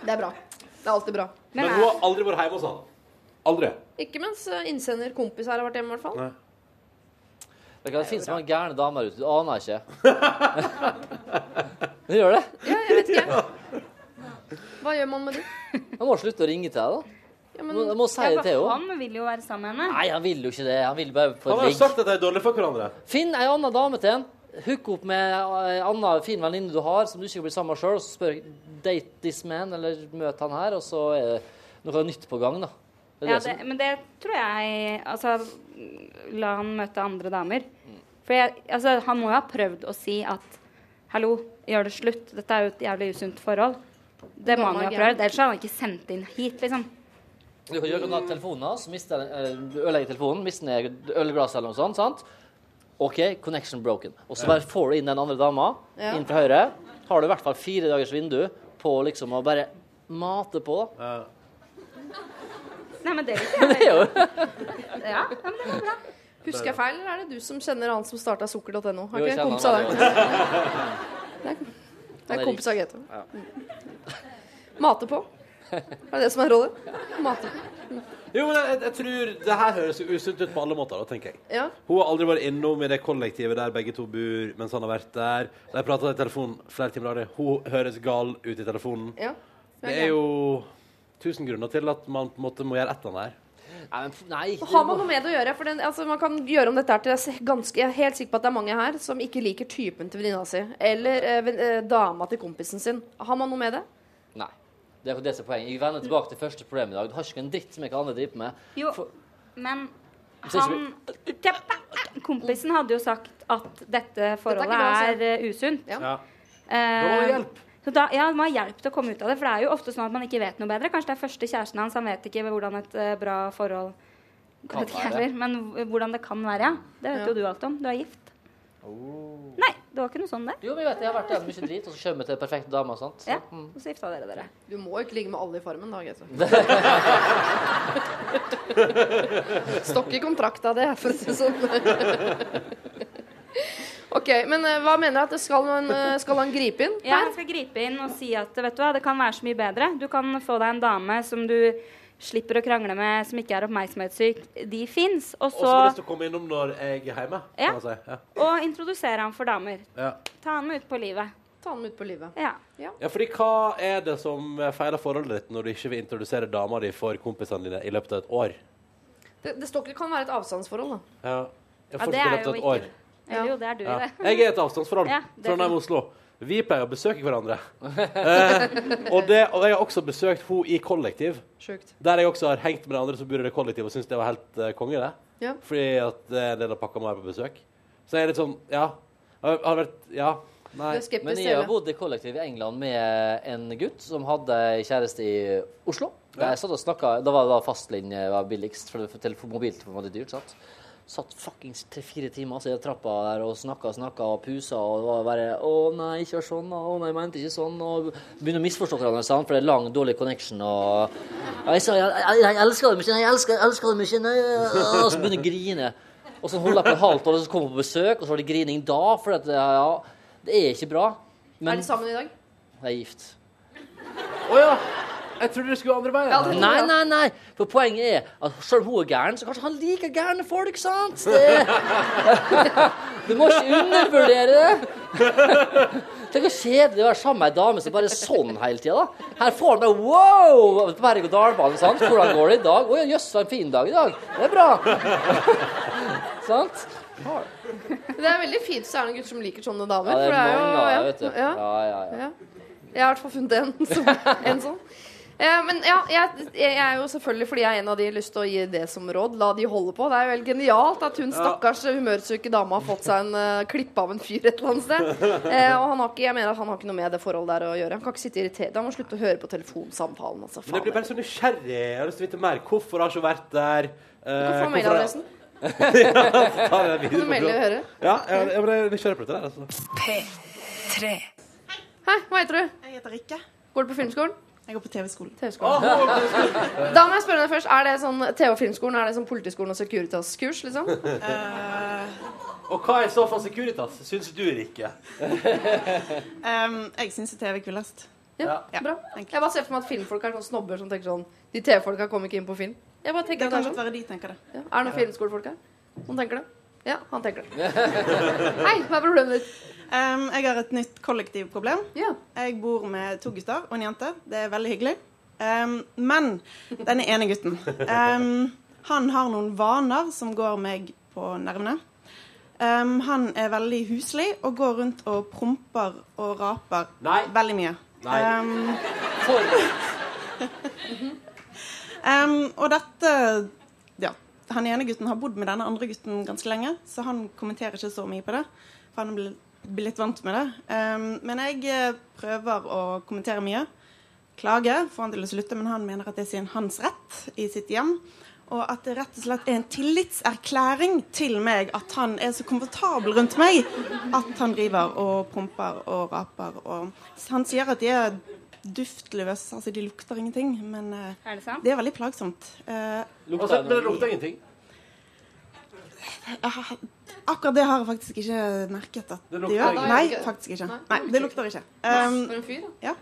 Det er bra. Det er alltid bra. Men, hun har aldri vært hjemme hos han? Aldri? Ikke mens eh, innsender kompis her har vært hjemme, i hvert fall. Det, kan, det finnes mange gærne damer ute. Du aner ikke. Det gjør det. Ja, jeg vet ikke. Hva gjør man med de? Man må slutte å ringe til deg, da. Ja, men- må si det til henne. han vil jo være sammen med henne. Nei, han vil jo ikke det. Han vil bare Han har jo ligg. sagt at de er dårlige for hverandre. Finn ei anna dame til han. Hook opp med ei anna fin venninne du har, som du ikke blir sammen med sjøl, og så spør date this man, eller møt han her, og så er det noe nytt på gang, da. Det Ja, det det, som men det tror jeg Altså, la han møte andre damer. For jeg, altså, han må jo ha prøvd å si at Hallo, gjør det slutt. Dette er jo et jævlig usunt forhold. Det må han jo er ha prøvd. Ellers hadde han ikke sendt inn hit, liksom. Du kan gjøre noe av telefonen hans, eller du ødelegger telefonen, mister ned ølglasset eller noe sånt. sant? OK, connection broken. Og så bare får du inn den andre dama Ja. inn fra høyre. Har du i hvert fall fire dagers vindu på liksom å bare mate på. Ja. Nei, men det vil ikke det er Ja, men det er bra. Husker jeg feil, eller er det du som kjenner han som starta sukker.no? Har ikke jeg kompis av? Det er, det er kompis av rik. Mate på. Er det det som er rådet? Mate. Jo, men jeg, jeg tror det her høres jo usunt ut på alle måter, da, tenker jeg. Ja. Hun har aldri vært innom i det kollektivet der begge to bor mens han har vært der. De prater i telefonen flere timer daglig. Hun høres gal ut i telefonen. Ja. Det er jo tusen grunner til at man på en måte må gjøre et eller annet her. Nei, men nei. Har man noe med det å gjøre? For den, altså, man kan gjøre om dette her til ganske Jeg er helt sikker på at det er mange her som ikke liker typen til venninna si. Eller eh, ven- eh, dama til kompisen sin. Har man noe med det? Nei. Det er det som er poenget. Jeg vender tilbake til første problem i dag. Du har ikke en dritt som jeg kan drive med. Jo, men han Kompisen hadde jo sagt at dette forholdet er, eh, usunt. Ja. Ja. Hjelpe. Så da, ja, man har hjelp til å komme ut av det, for det er jo ofte sånn at man ikke vet noe bedre. Kanskje det er første kjæresten hans, han vet ikke hvordan et eh, bra forhold Kan være. Men hvordan det kan være, ja. Det vet Ja. jo du alt om. Du er gift. Oh. Nei, det var ikke noe sånn, det. Jo, men jeg vet. Jeg har vært der mye drit, og så kommer vi til perfekte dame og sånt. Så, Ja, mm. og så gifta dere dere. Du må jo ikke ligge med alle i formen, da, Gaute. Stokk i kontrakta, det, for å si det sånn. OK, men eh, hva mener du at skal, han, eh, skal han gripe inn? Ja, han skal gripe inn og si at vet du hva, det kan være så mye bedre. Du kan få deg en dame som du slipper å krangle med, som ikke er oppmerksomhetssyk. De fins. Og så har lyst så til å komme innom når jeg er hjemme. Ja. Kan si. Ja. Og introdusere ham for damer. Ja. Ta han med ut på livet. Ta han ut på livet. Ja. ja, fordi hva er det som feiler forholdet ditt når du ikke vil introdusere dama di for kompisene dine i løpet av et år? Det, det står det kan være et avstandsforhold, da. Ja, det er jo ikke år. Jo, det er du, Ja. det. Jeg er et avstandsforhold. Ja, det. Vi pleier å besøke hverandre. eh, og, det, og jeg har også besøkt henne i kollektiv. Sjukt. Der jeg også har hengt med de andre som bor i det kollektivet og syns det var helt uh, konge. det. Ja. Fordi at det er en del av pakka må være på besøk. Så jeg er litt sånn Ja. Har, har vært Ja. Nei. Men jeg har bodd i kollektiv i England med en gutt som hadde kjæreste i Oslo. Ja. Jeg satt og snakket, Da var det da fastlinje var billigst, for for for mobiltelefon var det dyrt. sant? Satt fuckings tre-fire timer i trappa der og snakka og snakka og pusa og det var bare Å nei, ikke vær sånn. Å nei, jeg mente ikke sånn. Og begynner å misforstå hverandre, sant? for det er lang, dårlig connection og jeg, sa, jeg, jeg, jeg elsker dem ikke, jeg elsker, jeg elsker ikke, nei. Og så begynner jeg å grine. Og så holder jeg på et halvt år, og så kommer jeg på besøk, og så var det grining da. For at, ja, det er ikke bra. Men Er de sammen i dag? jeg er gift. Å ja! Jeg trodde det skulle andre veien. Nei, nei, nei. For poenget er at selv om hun er gæren, så kanskje han liker gærne folk, sant? Det... Du må ikke undervurdere det. Tenk hvor kjedelig å være sammen med ei dame som bare er sånn hele tida. Her får han bare wow! På berg-og-dal-banen. sant? Hvordan går det i dag? Å ja, jøss, det var en fin dag i dag. Det er bra. sant? Det er veldig fint så er noen gutter som liker sånne damer. Ja, det for er jo- mange av ja, vet du. Ja. Ja, ja, ja. Ja. Jeg har i hvert fall funnet en, som, en sånn. Eh, men ja, jeg, jeg er jo selvfølgelig, fordi jeg er en av de, lyst til å gi det som råd. La de holde på. Det er jo helt genialt at hun stakkars humørsyke dama har fått seg en uh, klippe av en fyr et eller annet sted. Eh, og han har ikke, jeg mener at han har ikke noe med det forholdet der å gjøre. Han kan ikke sitte irritert. Han må slutte å høre på telefonsamtalen. Altså, Men jeg blir bare så nysgjerrig. Jeg har lyst til å vite mer. Hvorfor har hun vært der? Uh, Du kan få mailadressen. ja, Kan du melde og høre? Ja, jeg, jeg, jeg er nysgjerrig på dette der. Altså. P3. Hei, hva heter du? Jeg heter Rikke. Går du på filmskolen? Jeg går på TV-skolen. TV-skolen. Da må jeg spørre deg først, Er det sånn TV- og filmskolen Er det sånn Politiskolen og Securitas-kurs, liksom? Og hva er så for Securitas, syns du, Rikke? Um, jeg syns TV er kulest. Ja, bra. Jeg bare ser for meg at filmfolk er sånn snobber som tenker sånn De TV-folka kommer ikke inn på film. Jeg bare Det tenker det kan godt sånn. være de tenker det. Ja. Er det noen filmskolefolk her? Noen tenker det? Ja, han tenker det. Hei, hva er problemet ditt? Um, jeg har et nytt kollektivproblem. Ja. Jeg bor med to gutter og en jente. Det er veldig hyggelig. Um, men denne ene gutten um, Han har noen vaner som går meg på nervene. Um, han er veldig huslig og går rundt og promper og raper veldig mye. Nei. Um, um, og dette Ja. Han ene gutten har bodd med denne andre gutten ganske lenge, så han kommenterer ikke så mye på det. For han blir litt vant med det. Um, men jeg eh, prøver å kommentere mye. Klage, får han til å slutte, men han mener at det er sin hans rett i sitt hjem. Og at det rett og slett er en tillitserklæring til meg at han er så komfortabel rundt meg at han driver og promper og raper. Og han sier at de er duftløse, altså de lukter ingenting. Men eh, Er det sant? det er veldig plagsomt. lukter, Altså, men det lukter ingenting? Har- akkurat det har jeg faktisk ikke merket at Det de gjør. ikke? Nei, faktisk ikke. Nei, det lukter ikke. Um, For en fyr, da. ja.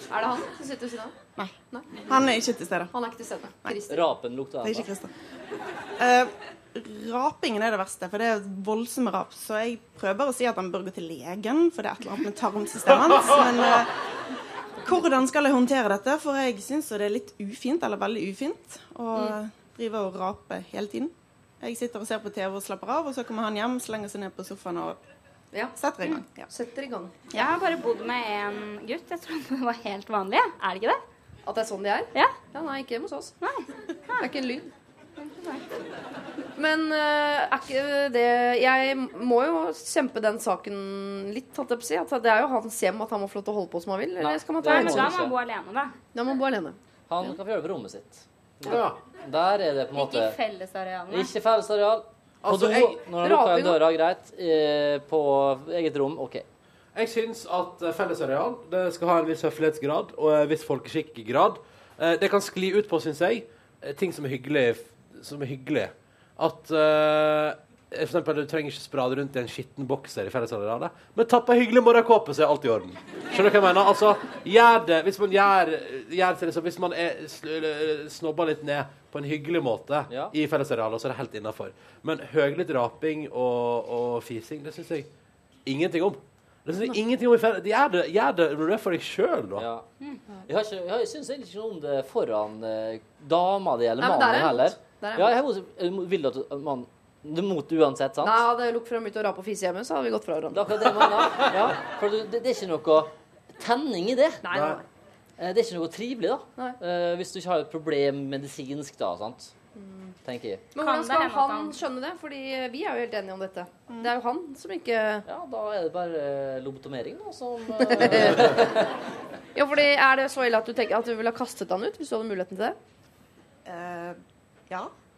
Er det han som sitter ved siden av? Nei. Nei. Han er ikke til stede. Han er ikke til stede. Christer. Rapen lukter Det er ikke Christer. Eh, rapingen er det verste, for det er voldsomme rap. Så jeg prøver å si at han bør gå til legen, for det er et eller annet med tarmsystemet hans. Men uh, hvordan skal jeg håndtere dette? For jeg syns det er litt ufint, eller veldig ufint, å drive og rape hele tiden. Jeg sitter og ser på TV og slapper av, og så kommer han hjem, slenger seg ned på sofaen og setter i gang. Ja. Setter i gang. Jeg har bare bodd med en gutt. Jeg trodde det var helt vanlig. Er det ikke det? At det er sånn de er? Ja. Ja, Nei, ikke hjemme hos oss. Det er ikke en lyd. Men eh, er ikke det Jeg må jo kjempe den saken litt, holdt jeg på å si. At det er jo hans hjem at han må få lov til å holde på som han vil. Nei, Eller skal man ta nei, Men da må han bo alene, da. Da må man bo alene. Han kan få gjøre det på rommet sitt. Ja. Der er det på en måte Ikke fellesareal, fellesarealene. Ikke fellesareal. På Altså, do, jeg- når han lukker døra, greit. Eh, på eget rom, OK. Jeg syns at eh, fellesareal det skal ha en viss høflighetsgrad og en viss folkeskikkegrad. Eh, Det kan skli ut på, syns jeg, eh, ting som er hyggelig. Som er hyggelig. At eh, for eksempel, Du trenger ikke sprade rundt i en skitten bokser i fellesarealet, men tapp ei hyggelig morgenkåpe, så er alt i orden. Skjønner du hva jeg mener? Altså, gjør det, Hvis man gjør, gjør det, liksom, Hvis man er snobber litt ned på en hyggelig måte i fellesarealet, så er det helt innafor. Men høylytt raping og, og fising, det syns jeg ingenting om. Det synes jeg ingenting om i felle- Gjør det, gjør det når du er for deg sjøl, da. Ja. Jeg, har ikke, jeg syns egentlig ikke noe om det foran eh, dama di eller mannen er heller. Der er jeg Ja, jeg jeg vil at man Du er mot uansett, sant? Nei, Hadde jeg lukket frem ut og rapa og fise hjemme, så hadde vi gått fra hverandre. Det det. Ja, for det, det er ikke noe tenning i det. Nei, nei. Eh, Det er ikke noe trivelig, da. Eh, Hvis du ikke har et problem medisinsk, da. sant? Tenker jeg. Men hvordan skal han han- skjønne det? Fordi vi er jo helt enige om dette. Det er jo han som ikke Ja, da er det bare eh, lobotomering, da, som Ja, fordi Er det så ille at du tenker at du ville ha kastet han ut hvis du hadde muligheten til det? Eh,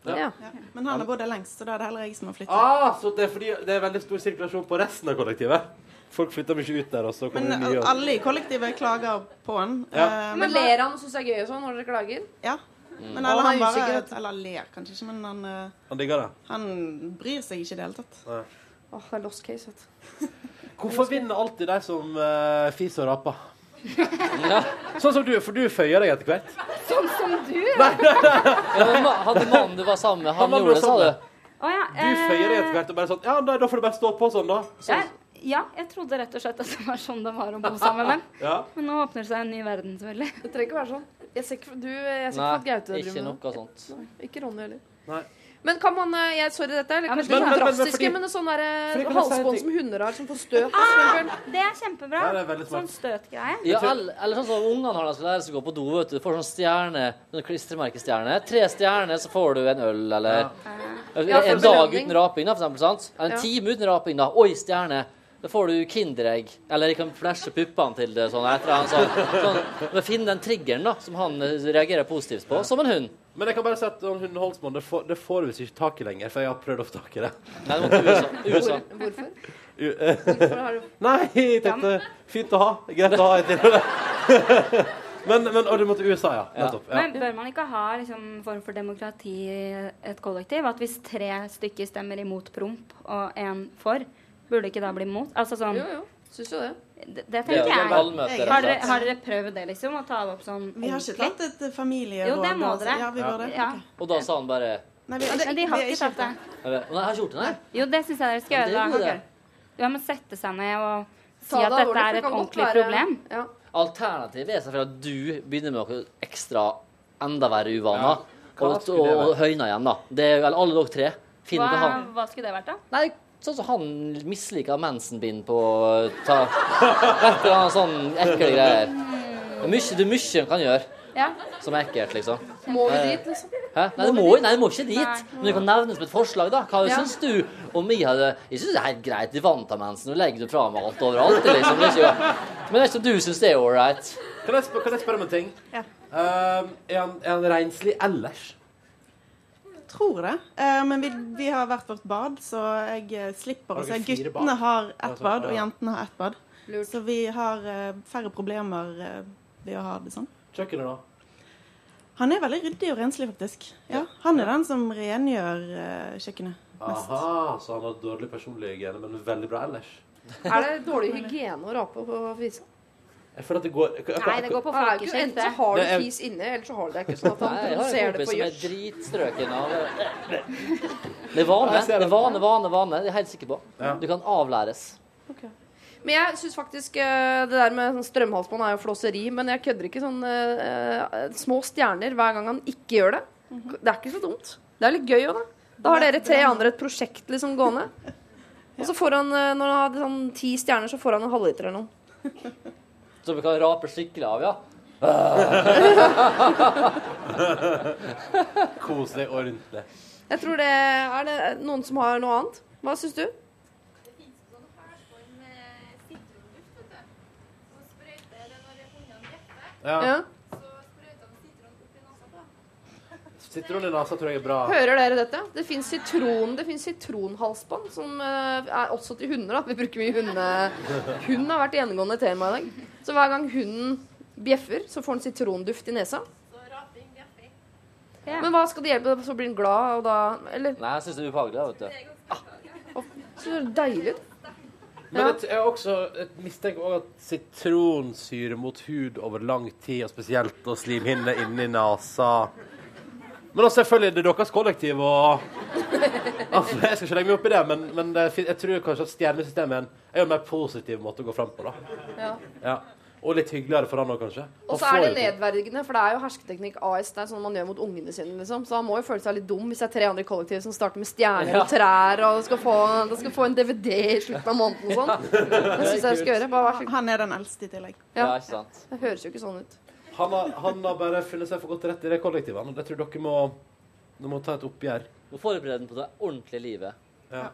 ja. Ja. Men han har bodd der lengst, så da er det heller jeg som har flyttet. Ah, så det er fordi det er veldig stor sirkulasjon på resten av kollektivet? Folk flytter mye ut der, Også, Men mye, og- alle i kollektivet klager på han. Ja. Uh, Men ler han og syns det er gøy sånn når dere klager? Ja. Mm. Men eller han han er bare. Eller ler kanskje ikke, men han, uh, Han digger det. han bryr seg ikke i det hele tatt. Åh, oh, det er lost case, vet du. Hvorfor vinner alltid de som uh, fiser og raper? Sånn som du, for du føyer deg etter hvert. Sånn som du! Ja, men ma- hadde mannen du var sammen med, han, Han var gjorde det, sa sammen. du? Å ja. Du føyer deg etter hvert og bare sånn Ja, da, da får du bare stå på sånn, da. jeg, ja, jeg trodde rett og slett at det var sånn det var å bo sammen med dem. Ja. Men nå åpner det seg en ny verden, selvfølgelig. Det trenger ikke være sånn. Jeg ser ikke, du, jeg ser Nei, ikke at Gaute ikke driver med noe sånt. Nei, ikke Ronny heller. Nei. Men kan man eh, jeg, Sorry, dette er litt drastiske, men- kanskje Men- men- sånn der, eh, en halsbånd som hunder har, som får støt. Ah, det er kjempebra. Ja, det er. Sånn støtgreie. Ja, eller, eller sånn som ungene har det, de skal lære seg å gå på do. vet Du Du får sånn stjerne, sånn klistremerkestjerne. Tre stjerner, så får du en øl, eller Ja, En dag uten raping, da, for eksempel. sant? En Ja. time uten raping, da. Oi, stjerne. Da får du Kinderegg. Eller jeg kan flashe puppene til det. sånn, etter eller sånn. sånn. Men Finn den triggeren da, som han reagerer positivt på, som en hund. Men jeg kan bare si at hunden hundeholdsmann, det, får- det får du visst ikke tak i lenger, for jeg har prøvd å få tak i det. Nei, det måtte USA. USA. Hvorfor? U- eh, Hvorfor har du Nei, jeg tenkte fint å ha. Greit å ha en til. men, men Og du måtte USA, ja. Ja. Nettopp. Ja. Men bør man ikke ha liksom, form for demokrati i et kollektiv? At hvis tre stykker stemmer imot promp og én for, burde ikke da bli mot? Altså sånn Jo, jo. Syns jo det. Det, det Det er tenker jo jeg. valgmøte, Har dere, har dere prøvd det, liksom? Å ta det opp sånn Vi har ikke tatt et eh, familieråd. Jo, det må dere. Ja, vi burde. Ja. Og da sa han bare Nei, vi, det, de har ikke tatt det. Nei, jeg har ikke gjort det, nei. Jo, det syns jeg dere skal gjøre. Du må da. dere. Ja, men sette seg ned og si at dette er et ordentlig problem. Ja. Alternativet er selvfølgelig at du begynner med noe ekstra enda verre uvaner. Og, og, og høyner igjen, da. Det er, eller alle dere tre. Hva, hva skulle det vært, da? Nei, sånn som han misliker mensenbind på ta, Et eller annet sånn ekle greier. Det er mye, det er mye han kan gjøre Ja. som er ekkelt, liksom. Må vi Eh, dit, liksom? Hæ? Nei, du må, nei, du må ikke dit. Nei. Men du kan nevne som et forslag, da. Hva Ja. syns du om vi hadde Jeg syns det er helt greit. De vant av mensen. Nå legger du fra meg alt overalt. Liksom. Ikke, men det er ikke om du syns det er ålreit. Kan, jeg kan jeg spørre om en ting? Ja. Uh, er, han, er han renslig ellers? Tror det. Eh, men vi, vi har hvert vårt bad, så jeg eh, slipper å se. Guttene bad? har ett Altså, bad, og jentene har ett bad. Lurt. Så vi har eh, færre problemer eh, ved å ha det sånn. Kjøkkenet, da? Han er veldig ryddig og renslig, faktisk. Ja, Han er den som rengjør eh, kjøkkenet mest. Aha, så han har dårlig personlig hygiene, men veldig bra ellers. Er det dårlig hygiene å rape på fisa? Føler at det går Nei, det går på Ja, det ikke- folkeskikk, Enten så har du fis inne, eller så har du det ikke. Sånn at han Nei, jeg har ser en det kompis på som er dritstrøken av Det er vane. Det det. er vane, vane, vane. Det er jeg helt sikker på. Du kan avlæres. Men jeg syns faktisk eh, det der med sånn strømhalsbånd er jo flåseri. Men jeg kødder ikke sånn eh, eh, små stjerner hver gang han ikke gjør det. Det er ikke så dumt. Det er litt gøy òg, da. Da har dere tre andre et prosjekt liksom gående. Og så får han, når han har sånn ti stjerner, så får han en halvliter eller noe. Som vi kan rape skikkelig av, ja. Kos deg ordentlig. Jeg tror det Er det noen som har noe annet? Hva syns du? Ja. Ja. Sitron i nesa tror jeg er bra. Hører dere dette? Det fins sitron, det sitronhalsbånd, som eh, er også til hunder. da Vi bruker mye hunde... Hund har vært gjennomgående tema i dag. Så hver gang hunden bjeffer, så får den sitronduft i nesa. Ja. Men hva skal det hjelpe? Så blir den glad, og da Eller Nei, jeg syns det er ubehagelig, da, vet du. så deilig. Men Ja. jeg, jeg har også jeg mistenker også at sitronsyre mot hud over lang tid, og spesielt og slimhinne inni nesa Men også selvfølgelig, det er deres kollektiv, og altså, Jeg skal ikke legge meg opp i det, men, men det, jeg tror kanskje at stjernesystemet er en, er en mer positiv måte å gå fram på. da. Ja. Ja. Og litt hyggeligere for han òg, kanskje. Og så er det nedverdigende, for det er jo hersketeknikk AS. Det er sånn man gjør mot ungene sine, liksom. Så han må jo føle seg litt dum hvis det er tre andre i kollektiv som starter med stjerner Ja. og trær, og skal få, skal få en DVD i slutten av måneden og sånn. Det syns jeg jeg skal gjøre. Bare vær så god. Han er den eldste i tillegg. Ja, Ja. ikke sant. Det høres jo ikke sånn ut. Han har, han har bare funnet seg for godt til rette i det kollektivet. han, og Jeg tror dere må, dere må ta et oppgjør. Må forberede den på det ordentlige livet. Ja.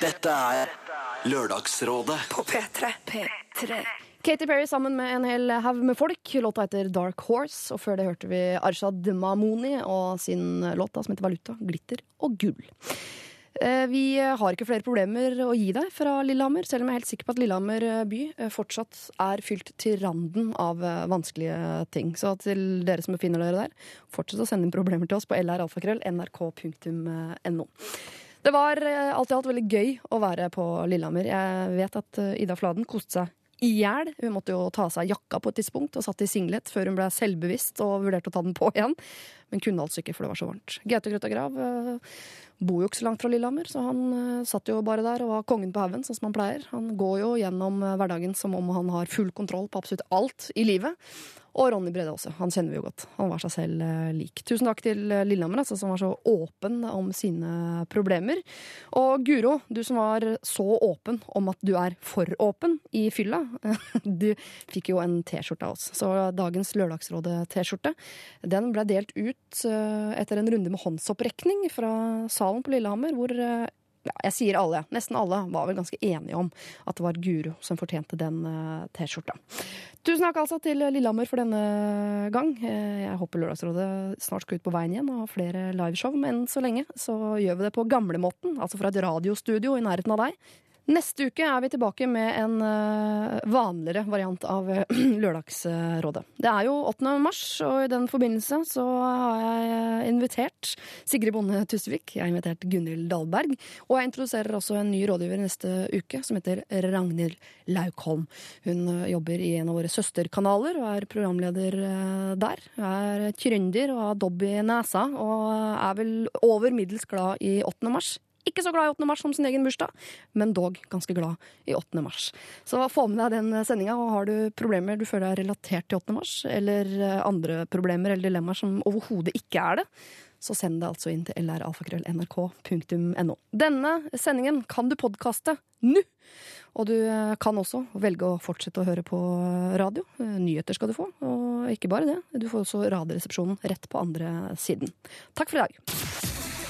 Dette er Lørdagsrådet På P3. P3. Katy Perry sammen med en hel haug med folk. Låta heter Dark Horse. Og før det hørte vi Arshad Mamoni og sin låt som heter Valuta, glitter og gull. Eh, Vi har ikke flere problemer å gi deg fra Lillehammer, selv om jeg er helt sikker på at Lillehammer by eh, fortsatt er fylt til randen av eh, vanskelige ting. Så til dere som befinner dere der, fortsett å sende inn problemer til oss på lralfakrøll.nrk.no. Det var eh, alt i alt veldig gøy å være på Lillehammer. Jeg vet at eh, Ida Fladen koste seg i hjel. Hun måtte jo ta av seg jakka på et tidspunkt og satt i singlet før hun ble selvbevisst og vurderte å ta den på igjen. Men kunne altså ikke, for det var så varmt. Gaute Grøtta Grav eh, bor jo ikke så langt fra Lillehammer, så han eh, satt jo bare der og var kongen på haugen, sånn som han pleier. Han går jo gjennom eh, hverdagen som om han har full kontroll på absolutt alt i livet. Og Ronny Brede også. Han kjenner vi jo godt. Han var seg selv eh, lik. Tusen takk til eh, Lillehammer, altså, som var så åpen om sine problemer. Og Guro, du som var så åpen om at du er for åpen i fylla. Du fikk jo en T-skjorte av oss. Så dagens Lørdagsrådet-T-skjorte den ble delt ut eh, etter en runde med håndsopprekning fra salen på Lillehammer, hvor ja, jeg sier alle, nesten alle var vel ganske enige om at det var Guro som fortjente den eh, T-skjorta. Tusen takk altså til Lillehammer for denne gang. Eh, Jeg håper Lørdagsrådet snart skal ut på veien igjen og ha flere liveshow, men så lenge så gjør vi det på gamlemåten, altså fra et radiostudio i nærheten av deg. Neste uke er vi tilbake med en eh, vanligere variant av eh, Lørdagsrådet. Det er jo 8. mars, og i den forbindelse så har jeg invitert Sigrid Bonde Tusvik, jeg har invitert Gunhild Dahlberg, og jeg introduserer også en ny rådgiver neste uke, som heter Ragnhild Laukholm. Hun eh, jobber i en av våre søsterkanaler og er programleder eh, der. Hun er trønder og har dobb i nesa, og er vel over middels glad i 8. mars. Ikke så glad i 8. mars som sin egen bursdag, men dog ganske glad i 8. mars. Så få med deg den sendinga, og har du problemer du føler er relatert til 8. mars, eller eh, andre problemer eller dilemmaer som overhodet ikke er det, så send det altså inn til lralfakrøll.nrk.no. Denne sendingen kan du podkaste nå! Og du eh, kan også velge å fortsette å høre på radio. Eh, Nyheter skal du få, og ikke bare det. Du får også Radioresepsjonen rett på andre siden. Takk for i dag.